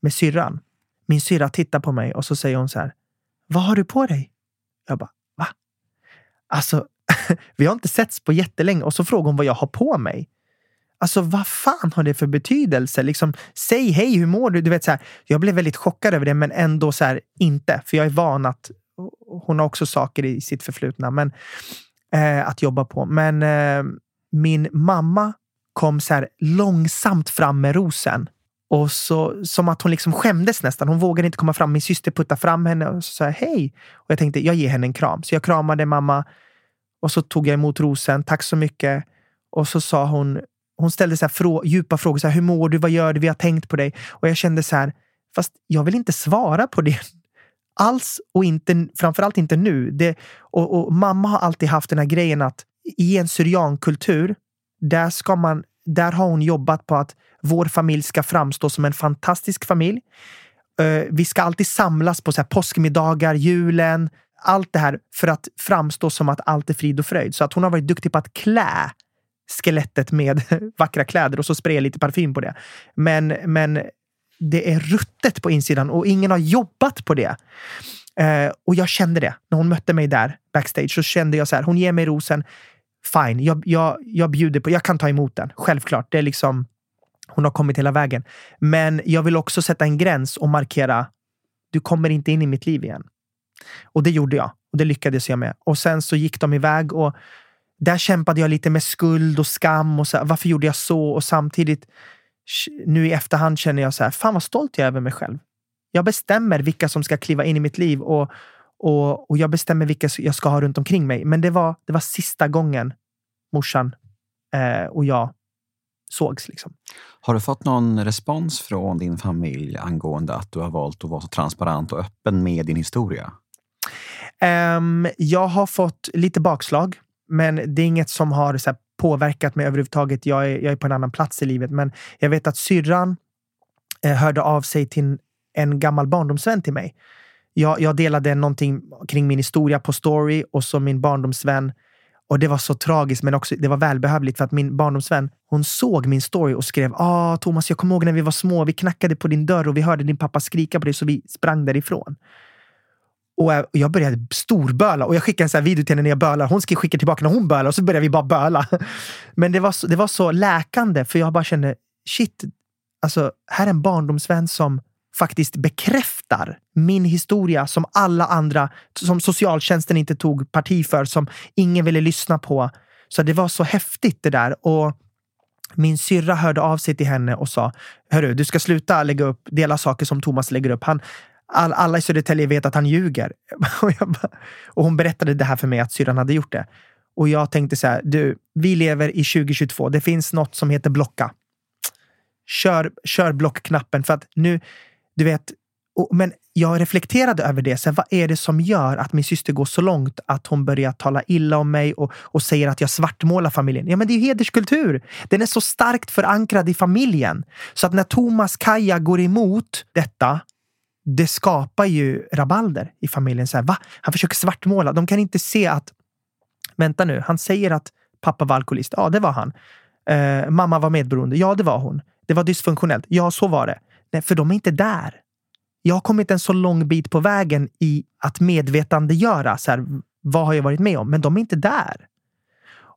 med syrran. Min syrra tittar på mig och så säger hon så här. Vad har du på dig? Jag bara. Alltså, [laughs] vi har inte setts på jättelänge och så frågar hon vad jag har på mig. Alltså vad fan har det för betydelse? Liksom, säg hej, hur mår du? du vet, så här, jag blev väldigt chockad över det, men ändå så här, inte. För jag är van att hon har också saker i sitt förflutna men, eh, att jobba på. Men eh, min mamma kom så här långsamt fram med rosen. Och så, som att hon liksom skämdes nästan. Hon vågade inte komma fram. Min syster puttade fram henne och sa hej. Och jag tänkte, jag ger henne en kram. Så jag kramade mamma och så tog jag emot rosen. Tack så mycket. Och så sa hon, hon ställde så här frå, djupa frågor. Så här, Hur mår du? Vad gör du? Vi har tänkt på dig. Och jag kände så här, fast jag vill inte svara på det [laughs] alls och inte, framförallt inte nu. Det, och, och, mamma har alltid haft den här grejen att i en syriankultur, där, ska man, där har hon jobbat på att vår familj ska framstå som en fantastisk familj. Uh, vi ska alltid samlas på så här påskmiddagar, julen, allt det här för att framstå som att allt är frid och fröjd. Så att hon har varit duktig på att klä skelettet med [laughs] vackra kläder och så spraya lite parfym på det. Men, men det är ruttet på insidan och ingen har jobbat på det. Eh, och jag kände det. När hon mötte mig där backstage så kände jag så här, hon ger mig rosen. Fine, jag, jag, jag bjuder på, jag kan ta emot den. Självklart. Det är liksom, hon har kommit hela vägen. Men jag vill också sätta en gräns och markera, du kommer inte in i mitt liv igen. Och det gjorde jag. Och det lyckades jag med. Och sen så gick de iväg och där kämpade jag lite med skuld och skam. och så, Varför gjorde jag så? Och samtidigt nu i efterhand känner jag så här, fan vad stolt jag är över mig själv. Jag bestämmer vilka som ska kliva in i mitt liv och, och, och jag bestämmer vilka jag ska ha runt omkring mig. Men det var, det var sista gången morsan eh, och jag sågs. Liksom. Har du fått någon respons från din familj angående att du har valt att vara så transparent och öppen med din historia? Um, jag har fått lite bakslag, men det är inget som har här, påverkat mig överhuvudtaget. Jag är, jag är på en annan plats i livet. Men jag vet att syrran eh, hörde av sig till en gammal barndomsvän till mig. Jag, jag delade någonting kring min historia på story och så min barndomsvän. Och det var så tragiskt, men också det var välbehövligt för att min barndomsvän, hon såg min story och skrev ah, Thomas, jag kommer ihåg när vi var små. Vi knackade på din dörr och vi hörde din pappa skrika på dig så vi sprang därifrån. Och jag började storböla och jag skickade en sån video till henne när jag bölar. Hon skickar tillbaka när hon bölar och så började vi bara böla. [laughs] Men det var så, det var så läkande för jag bara kände shit, alltså här är en barndomsvän som faktiskt bekräftar min historia som alla andra, som socialtjänsten inte tog parti för, som ingen ville lyssna på. Så det var så häftigt det där. Och min syrra hörde av sig till henne och sa, hörru, du ska sluta lägga upp, dela saker som Thomas lägger upp. Han, all, alla i Södertälje vet att han ljuger. [laughs] Och, bara, och hon berättade det här för mig, att syrran hade gjort det. Och jag tänkte så här, du, vi lever i 2022. Det finns något som heter blocka. Kör, kör blockknappen för att nu, du vet, och, men jag reflekterade över det. Så här, vad är det som gör att min syster går så långt att hon börjar tala illa om mig och, och säger att jag svartmålar familjen? Ja, men det är ju hederskultur. Den är så starkt förankrad i familjen. Så att när Thomas Kaja går emot detta det skapar ju rabalder i familjen. Så här, va? Han försöker svartmåla. De kan inte se att, vänta nu, han säger att pappa var alkoholist. Ja, det var han. Eh, mamma var medberoende. Ja, det var hon. Det var dysfunktionellt. Ja, så var det. Nej, för de är inte där. Jag har kommit en så lång bit på vägen i att medvetandegöra så här, vad har jag varit med om? Men de är inte där.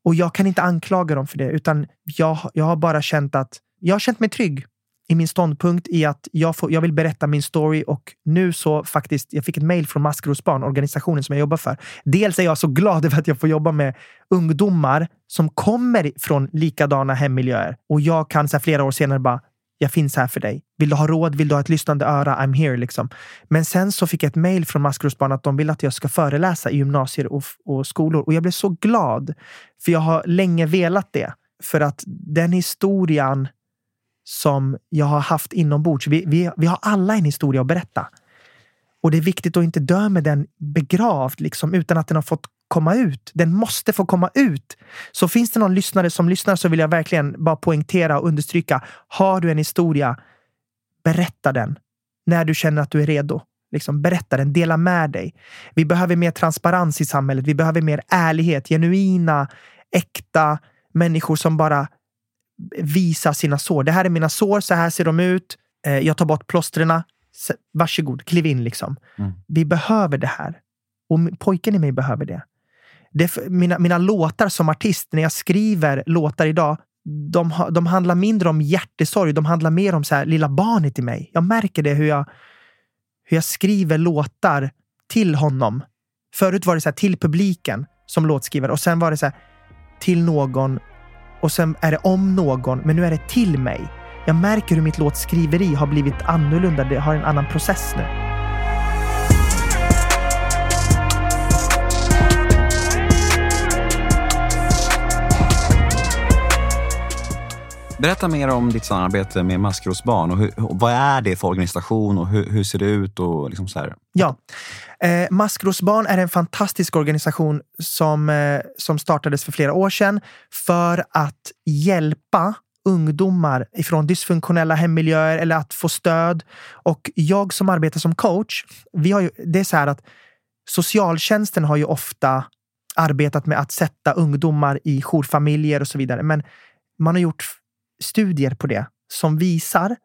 Och jag kan inte anklaga dem för det, utan jag, jag har bara känt att jag har känt mig trygg i min ståndpunkt i att jag, får, jag vill berätta min story och nu så faktiskt, jag fick ett mejl från Maskrosbarn, organisationen som jag jobbar för. Dels är jag så glad över att jag får jobba med ungdomar som kommer från likadana hemmiljöer och jag kan så här, flera år senare bara jag finns här för dig. Vill du ha råd? Vill du ha ett lyssnande öra? I'm here. Liksom. Men sen så fick jag ett mejl från Maskrosbarn att de vill att jag ska föreläsa i gymnasier och, och skolor. Och jag blev så glad. För jag har länge velat det. För att den historien som jag har haft inombords. Vi, vi, vi har alla en historia att berätta. Och det är viktigt att inte dö med den begravd, liksom, utan att den har fått komma ut. Den måste få komma ut. Så finns det någon lyssnare som lyssnar så vill jag verkligen bara poängtera och understryka. Har du en historia, berätta den när du känner att du är redo. Liksom, berätta den, dela med dig. Vi behöver mer transparens i samhället. Vi behöver mer ärlighet, genuina, äkta människor som bara visar sina sår. Det här är mina sår, så här ser de ut. Eh, jag tar bort plåstren. Varsågod, kliv in liksom. Mm. Vi behöver det här. Och pojken i mig behöver det det mina, mina låtar som artist, när jag skriver låtar idag, de, de handlar mindre om hjärtesorg. De handlar mer om så här, lilla barnet i mig. Jag märker det hur jag, hur jag skriver låtar till honom. Förut var det så här, till publiken som låtskrivare och sen var det så här, till någon och sen är det om någon, men nu är det till mig. Jag märker hur mitt låtskriveri har blivit annorlunda. Det har en annan process nu. Berätta mer om ditt samarbete med Maskrosbarn. Och, hur, och vad är det för organisation och hur, hur ser det ut? Och liksom så här? Ja, eh, Maskrosbarn är en fantastisk organisation som, eh, som startades för flera år sedan för att hjälpa ungdomar ifrån dysfunktionella hemmiljöer eller att få stöd. Och jag som arbetar som coach, vi har ju, det är så här att socialtjänsten har ju ofta arbetat med att sätta ungdomar i jourfamiljer och så vidare. Men man har gjort studier på det som visar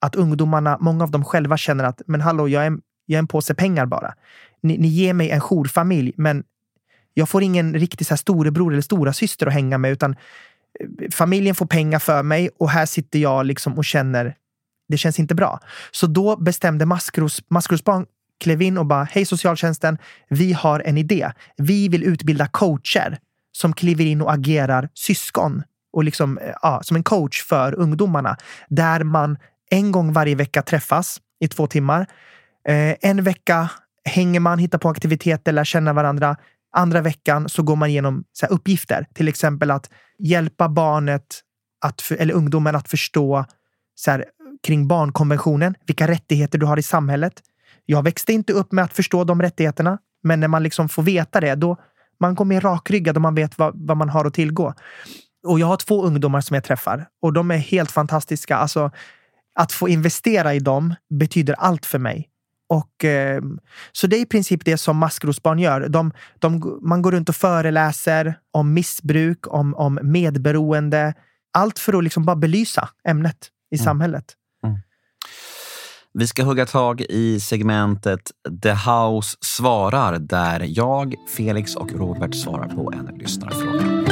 att ungdomarna, många av dem själva känner att men hallå, jag är, jag är en påse pengar bara. Ni, ni ger mig en jourfamilj, men jag får ingen riktig så här storebror eller stora syster att hänga med, utan eh, familjen får pengar för mig och här sitter jag liksom och känner det känns inte bra. Så då bestämde Maskros, Maskrosbarn klev in och bara, hej socialtjänsten, vi har en idé. Vi vill utbilda coacher som kliver in och agerar syskon och liksom, eh, ja, som en coach för ungdomarna. Där man en gång varje vecka träffas i två timmar. Eh, en vecka hänger man, hittar på aktiviteter, lär känna varandra. Andra veckan så går man igenom så här, uppgifter, till exempel att hjälpa barnet att, eller ungdomen att förstå så här, kring barnkonventionen, vilka rättigheter du har i samhället. Jag växte inte upp med att förstå de rättigheterna, men när man liksom får veta det, då man går mer rakryggad och man vet vad, vad man har att tillgå. Och jag har två ungdomar som jag träffar och de är helt fantastiska. Alltså, att få investera i dem betyder allt för mig. Och, eh, så det är i princip det som Maskrosbarn gör. De, de, man går runt och föreläser om missbruk, om, om medberoende. Allt för att liksom bara belysa ämnet i mm. samhället. Mm. Vi ska hugga tag i segmentet The House svarar där jag, Felix och Robert svarar på en lyssnarfråga.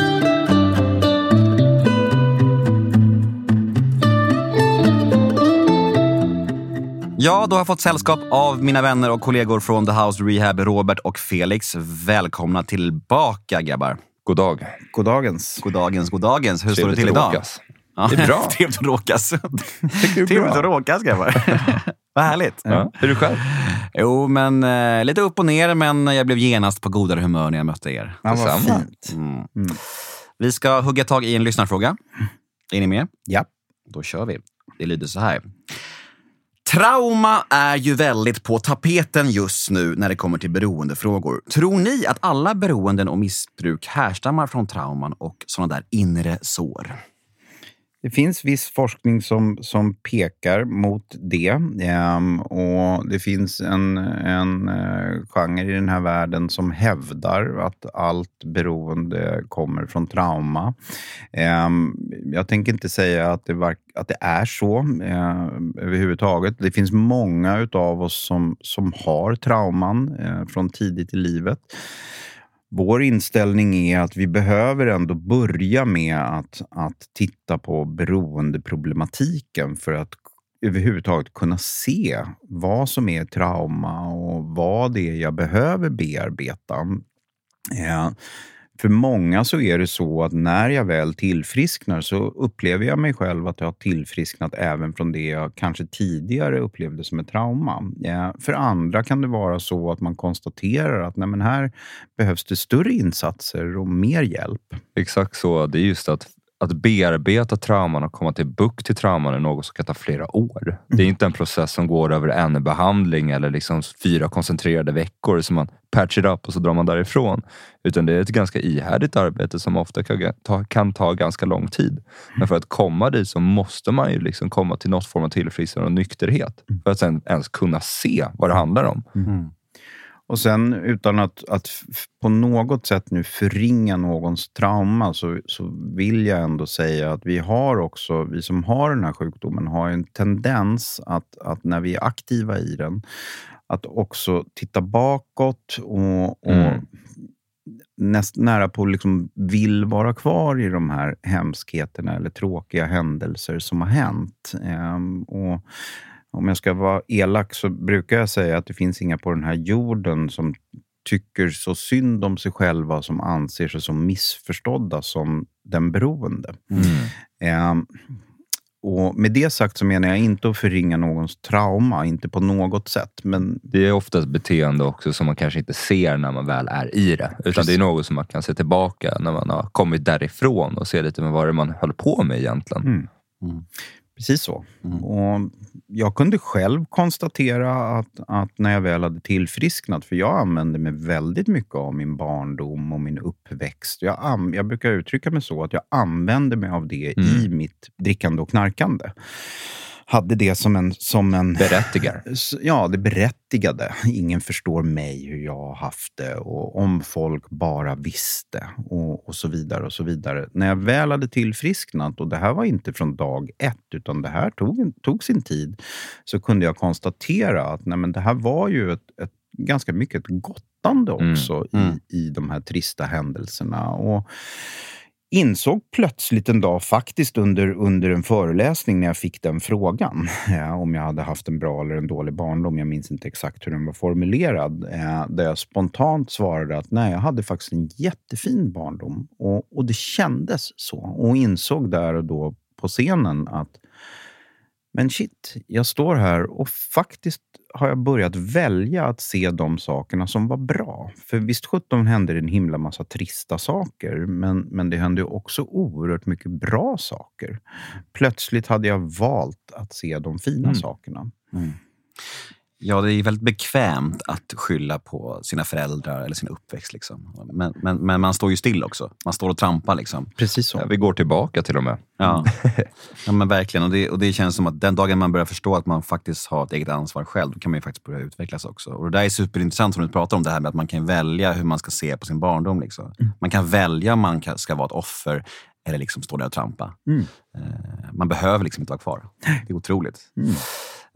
Ja, då har jag fått sällskap av mina vänner och kollegor från The House Rehab, Robert och Felix. Välkomna tillbaka grabbar. God dag. God dagens. God dagens, god dagens. Hur står det till idag? Råkas. Ja. Det är bra. [laughs] Trevligt att råkas. Trevligt att råkas grabbar. [laughs] Vad härligt. Ja. Hur är du själv? Jo, men eh, lite upp och ner, men jag blev genast på godare humör när jag mötte er. Ja, vad fint. Mm. Mm. Vi ska hugga tag i en lyssnarfråga. Är ni med? Ja. Då kör vi. Det lyder så här. Trauma är ju väldigt på tapeten just nu när det kommer till beroendefrågor. Tror ni att alla beroenden och missbruk härstammar från trauman och sådana där inre sår? Det finns viss forskning som, som pekar mot det. Um, och Det finns en, en uh, genre i den här världen som hävdar att allt beroende kommer från trauma. Um, jag tänker inte säga att det, var, att det är så uh, överhuvudtaget. Det finns många av oss som, som har trauman uh, från tidigt i livet. Vår inställning är att vi behöver ändå börja med att, att titta på beroendeproblematiken för att överhuvudtaget kunna se vad som är trauma och vad det är jag behöver bearbeta. Eh, för många så är det så att när jag väl tillfrisknar så upplever jag mig själv att jag har tillfrisknat även från det jag kanske tidigare upplevde som ett trauma. Eh, för andra kan det vara så att man konstaterar att nej men här behövs det större insatser och mer hjälp. Exakt så. Det är just att att bearbeta trauman och komma till bukt till trauman är något som kan ta flera år. Det är inte en process som går över en behandling eller liksom fyra koncentrerade veckor som man patchar upp och så drar man därifrån. Utan det är ett ganska ihärdigt arbete som ofta kan ta, kan ta ganska lång tid. Men för att komma dit så måste man ju liksom komma till något form av tillfrisknande och nykterhet för att sen ens kunna se vad det handlar om. Mm. Och sen utan att, att på något sätt nu förringa någons trauma så, så vill jag ändå säga att vi har också, vi som har den här sjukdomen, har en tendens att, att när vi är aktiva i den, att också titta bakåt och, och mm. näst, nära på liksom vill vara kvar i de här hemskheterna eller tråkiga händelser som har hänt. Ehm, och om jag ska vara elak så brukar jag säga att det finns inga på den här jorden som tycker så synd om sig själva som anser sig som missförstådda som den beroende. Mm. Eh, och med det sagt så menar jag inte att förringa någons trauma, inte på något sätt. Men... Det är ofta ett beteende också som man kanske inte ser när man väl är i det. Utan Precis. det är något som man kan se tillbaka när man har kommit därifrån och se lite med vad det är man höll på med egentligen. Mm. Mm. Precis så. Mm. Och jag kunde själv konstatera att, att när jag väl hade tillfrisknat, för jag använde mig väldigt mycket av min barndom och min uppväxt. Jag, jag brukar uttrycka mig så att jag använde mig av det mm. i mitt drickande och knarkande hade det som en... Som en Berättigar? [laughs] Ja, det berättigade. Ingen förstår mig, hur jag har haft det och om folk bara visste och, och så vidare. och så vidare. När jag väl hade tillfrisknat, och det här var inte från dag ett, utan det här tog, tog sin tid, så kunde jag konstatera att nej, men det här var ju ett, ett ganska mycket ett gottande mm. också mm. Mm. I, i de här trista händelserna. Och insåg plötsligt en dag, faktiskt under, under en föreläsning, när jag fick den frågan, [laughs] eh, om jag hade haft en bra eller en dålig barndom. Jag minns inte exakt hur den var formulerad. Eh, där jag spontant svarade att nej, jag hade faktiskt en jättefin barndom. Och, och det kändes så. Och insåg där och då på scenen att men shit, jag står här och faktiskt har jag börjat välja att se de sakerna som var bra. För visst sjutton hände det en himla massa trista saker, men, men det hände också oerhört mycket bra saker. Plötsligt hade jag valt att se de fina mm. sakerna. Mm. Ja, det är väldigt bekvämt att skylla på sina föräldrar eller sin uppväxt. Liksom. Men, men, men man står ju still också. Man står och trampar. Liksom. Precis så. Ja, vi går tillbaka till och med. Ja, ja men verkligen. Och det, och det känns som att den dagen man börjar förstå att man faktiskt har ett eget ansvar själv, då kan man ju faktiskt börja utvecklas också. Och det där är superintressant som du pratar om, det här med att man kan välja hur man ska se på sin barndom. Liksom. Mm. Man kan välja om man ska vara ett offer eller liksom stå där och trampa. Mm. Eh, man behöver liksom inte vara kvar. Det är otroligt. Mm.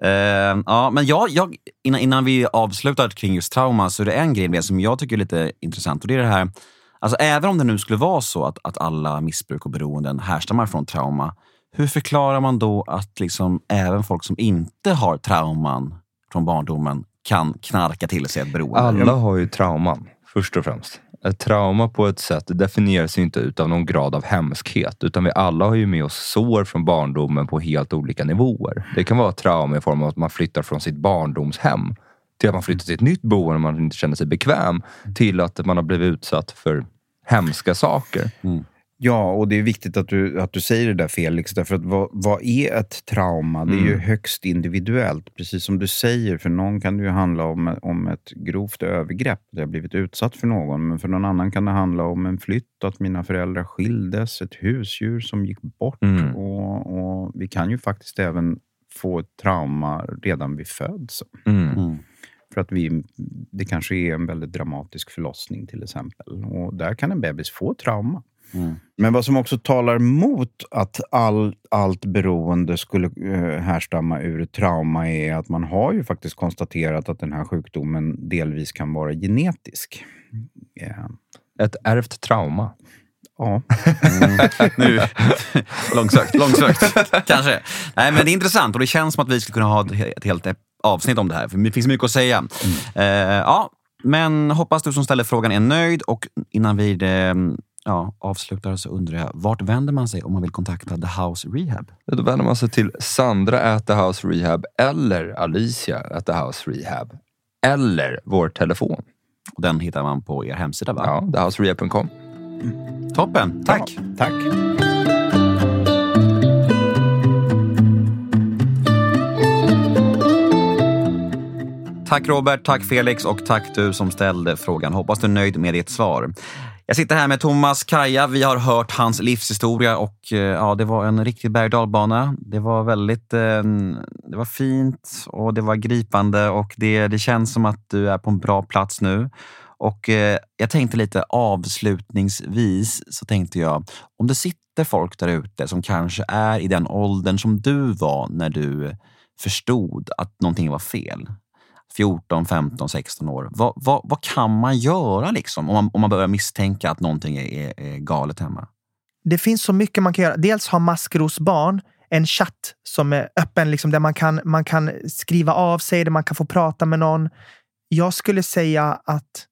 Uh, ja, men jag, jag, innan, innan vi avslutar kring just trauma så är det en grej som jag tycker är lite intressant. Och det är det här, alltså även om det nu skulle vara så att, att alla missbruk och beroenden härstammar från trauma, hur förklarar man då att liksom även folk som inte har trauman från barndomen kan knarka till sig ett beroende? Alla har ju trauman, först och främst. Ett trauma på ett sätt definieras inte utav någon grad av hemskhet, utan vi alla har ju med oss sår från barndomen på helt olika nivåer. Det kan vara ett trauma i form av att man flyttar från sitt barndomshem till att man flyttar till ett nytt boende man inte känner sig bekväm, till att man har blivit utsatt för hemska saker. Mm. Ja, och det är viktigt att du, att du säger det där Felix. Därför att vad, vad är ett trauma? Det är mm. ju högst individuellt. Precis som du säger, för någon kan det ju handla om, om ett grovt övergrepp. Det har blivit utsatt för någon. Men för någon annan kan det handla om en flytt, att mina föräldrar skildes, ett husdjur som gick bort. Mm. Och, och, Vi kan ju faktiskt även få ett trauma redan vid födseln. Mm. mm. För att vi, det kanske är en väldigt dramatisk förlossning till exempel. Och där kan en bebis få trauma. Mm. Men vad som också talar mot att all, allt beroende skulle eh, härstamma ur trauma är att man har ju faktiskt konstaterat att den här sjukdomen delvis kan vara genetisk. Yeah. Ett ärvt trauma. Ja. Mm. [laughs] nu, långsökt, långsökt. Kanske. Nej, men det är intressant och det känns som att vi skulle kunna ha ett helt avsnitt om det här. För det finns mycket att säga. Mm. Uh, ja, Men hoppas du som ställer frågan är nöjd och innan vi eh, ja, avslutar så undrar jag, vart vänder man sig om man vill kontakta The House Rehab? Då vänder man sig till Sandra at the House Rehab eller Alicia at the House Rehab. Eller vår telefon. Och den hittar man på er hemsida va? Ja, thehouserehab.com. Toppen, tack! Ja, tack. Tack Robert, tack Felix och tack du som ställde frågan. Hoppas du är nöjd med ditt svar. Jag sitter här med Thomas Kaja. Vi har hört hans livshistoria och eh, ja, det var en riktig berg och Det var väldigt eh, det var fint och det var gripande och det, det känns som att du är på en bra plats nu. Och eh, jag tänkte lite avslutningsvis så tänkte jag om det sitter folk där ute som kanske är i den åldern som du var när du förstod att någonting var fel. 14, 15, 16 år. Vad, vad, vad kan man göra liksom, om, man, om man börjar misstänka att någonting är, är, är galet hemma? Det finns så mycket man kan göra. Dels har Maskrosbarn en chatt som är öppen, liksom, där man kan, man kan skriva av sig, där man kan få prata med någon. Jag skulle säga att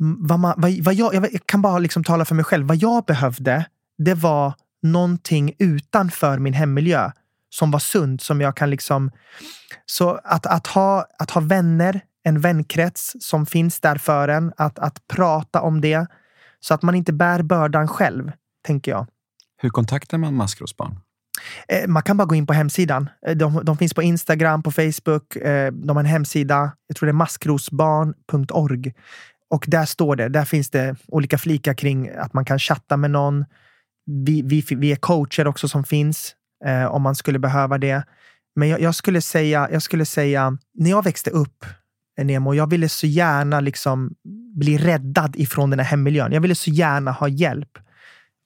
mm, vad, man, vad, vad jag, jag, kan bara liksom tala för mig själv. Vad jag behövde, det var någonting utanför min hemmiljö som var sunt, som jag kan liksom... Så att, att, ha, att ha vänner, en vänkrets som finns där för en, att, att prata om det så att man inte bär bördan själv, tänker jag. Hur kontaktar man maskrosbarn? Eh, man kan bara gå in på hemsidan. Eh, de, de finns på Instagram, på Facebook. Eh, de har en hemsida. Jag tror det är maskrosbarn.org. Och där står det, där finns det olika flikar kring att man kan chatta med någon. Vi, vi, vi är coacher också som finns eh, om man skulle behöva det. Men jag, jag, skulle säga, jag skulle säga, när jag växte upp, eh, Nemo, jag ville så gärna liksom bli räddad ifrån den här hemmiljön. Jag ville så gärna ha hjälp.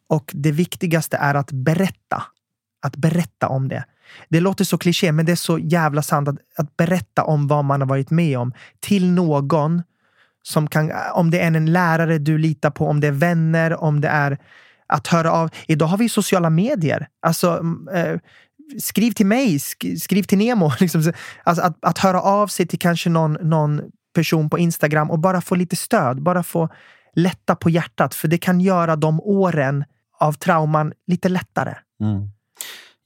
Och det viktigaste är att berätta. Att berätta om det. Det låter så kliché, men det är så jävla sant att, att berätta om vad man har varit med om till någon som kan, om det är en lärare du litar på, om det är vänner, om det är att höra av. Idag har vi sociala medier. Alltså, eh, skriv till mig, skriv till Nemo. [laughs] Liksom. Alltså, att, att höra av sig till kanske någon, någon person på Instagram och bara få lite stöd. Bara få lätta på hjärtat. För det kan göra de åren av trauman lite lättare. Mm.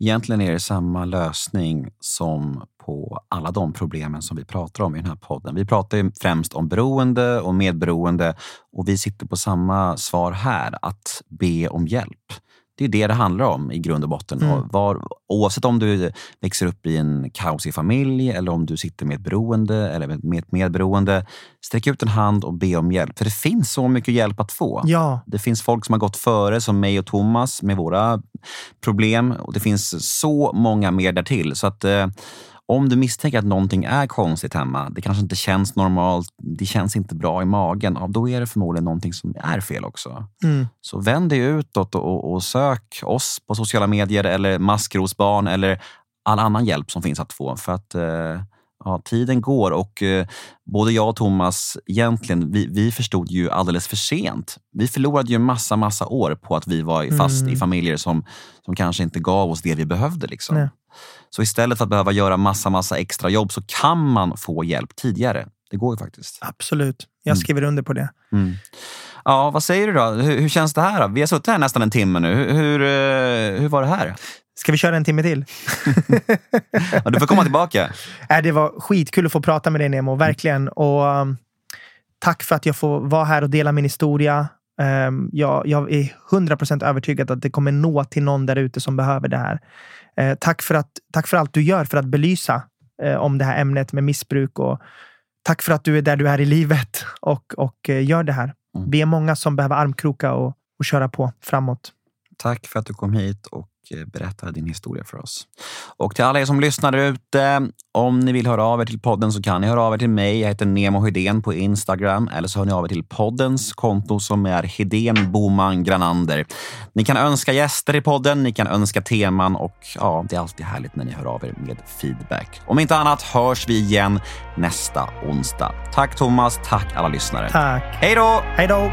Egentligen är det samma lösning som på alla de problemen som vi pratar om i den här podden. Vi pratar ju främst om beroende och medberoende och vi sitter på samma svar här, att be om hjälp. Det är det det handlar om i grund och botten. Mm. Var, oavsett om du växer upp i en kaosig familj eller om du sitter med ett beroende eller med ett medberoende. Sträck ut en hand och be om hjälp. För det finns så mycket hjälp att få. Ja. Det finns folk som har gått före, som mig och Thomas med våra problem. Och det finns så många mer därtill. Så att eh, om du misstänker att någonting är konstigt hemma, det kanske inte känns normalt, det känns inte bra i magen, ja, då är det förmodligen någonting som är fel också. Mm. Så vänd dig utåt och, och, sök oss på sociala medier eller Maskrosbarn eller all annan hjälp som finns att få. För att eh, ja, tiden går och eh, både jag och Thomas, egentligen, vi, vi förstod ju alldeles för sent. Vi förlorade ju massa, massa år på att vi var fast mm. i familjer som, som kanske inte gav oss det vi behövde. Liksom. Så istället för att behöva göra massa, massa extra jobb så kan man få hjälp tidigare. Det går ju faktiskt. Absolut. Jag mm. skriver mm. under på det. Mm. Ja, vad säger du då? Hur, hur, känns det här? Då? Vi har suttit här nästan en timme nu. Hur, hur, eh, hur var det här? Ska vi köra en timme till? [laughs] ja, du får komma tillbaka. [laughs] Äh, det var skitkul att få prata med dig Nemo, verkligen. Och, um, tack för att jag får vara här och dela min historia. Um, jag, jag är 100% övertygad att det kommer nå till någon där ute som behöver det här. Uh, tack, för att, tack för allt du gör för att belysa uh, om det här ämnet med missbruk. Och tack för att du är där du är i livet [laughs] och, och uh, gör det här. Mm. Vi är många som behöver armkroka och, och köra på framåt. Tack för att du kom hit och berätta din historia för oss. Och till alla er som lyssnar ute, om ni vill höra av er till podden så kan ni höra av er till mig. Jag heter Nemo Hedén på Instagram eller så hör ni av er till poddens konto som är Hedén Boman Granander. Ni kan önska gäster i podden, ni kan önska teman och ja, det är alltid härligt när ni hör av er med feedback. Om inte annat hörs vi igen nästa onsdag. Tack Thomas, tack alla lyssnare. Tack. Hej då! Hej då!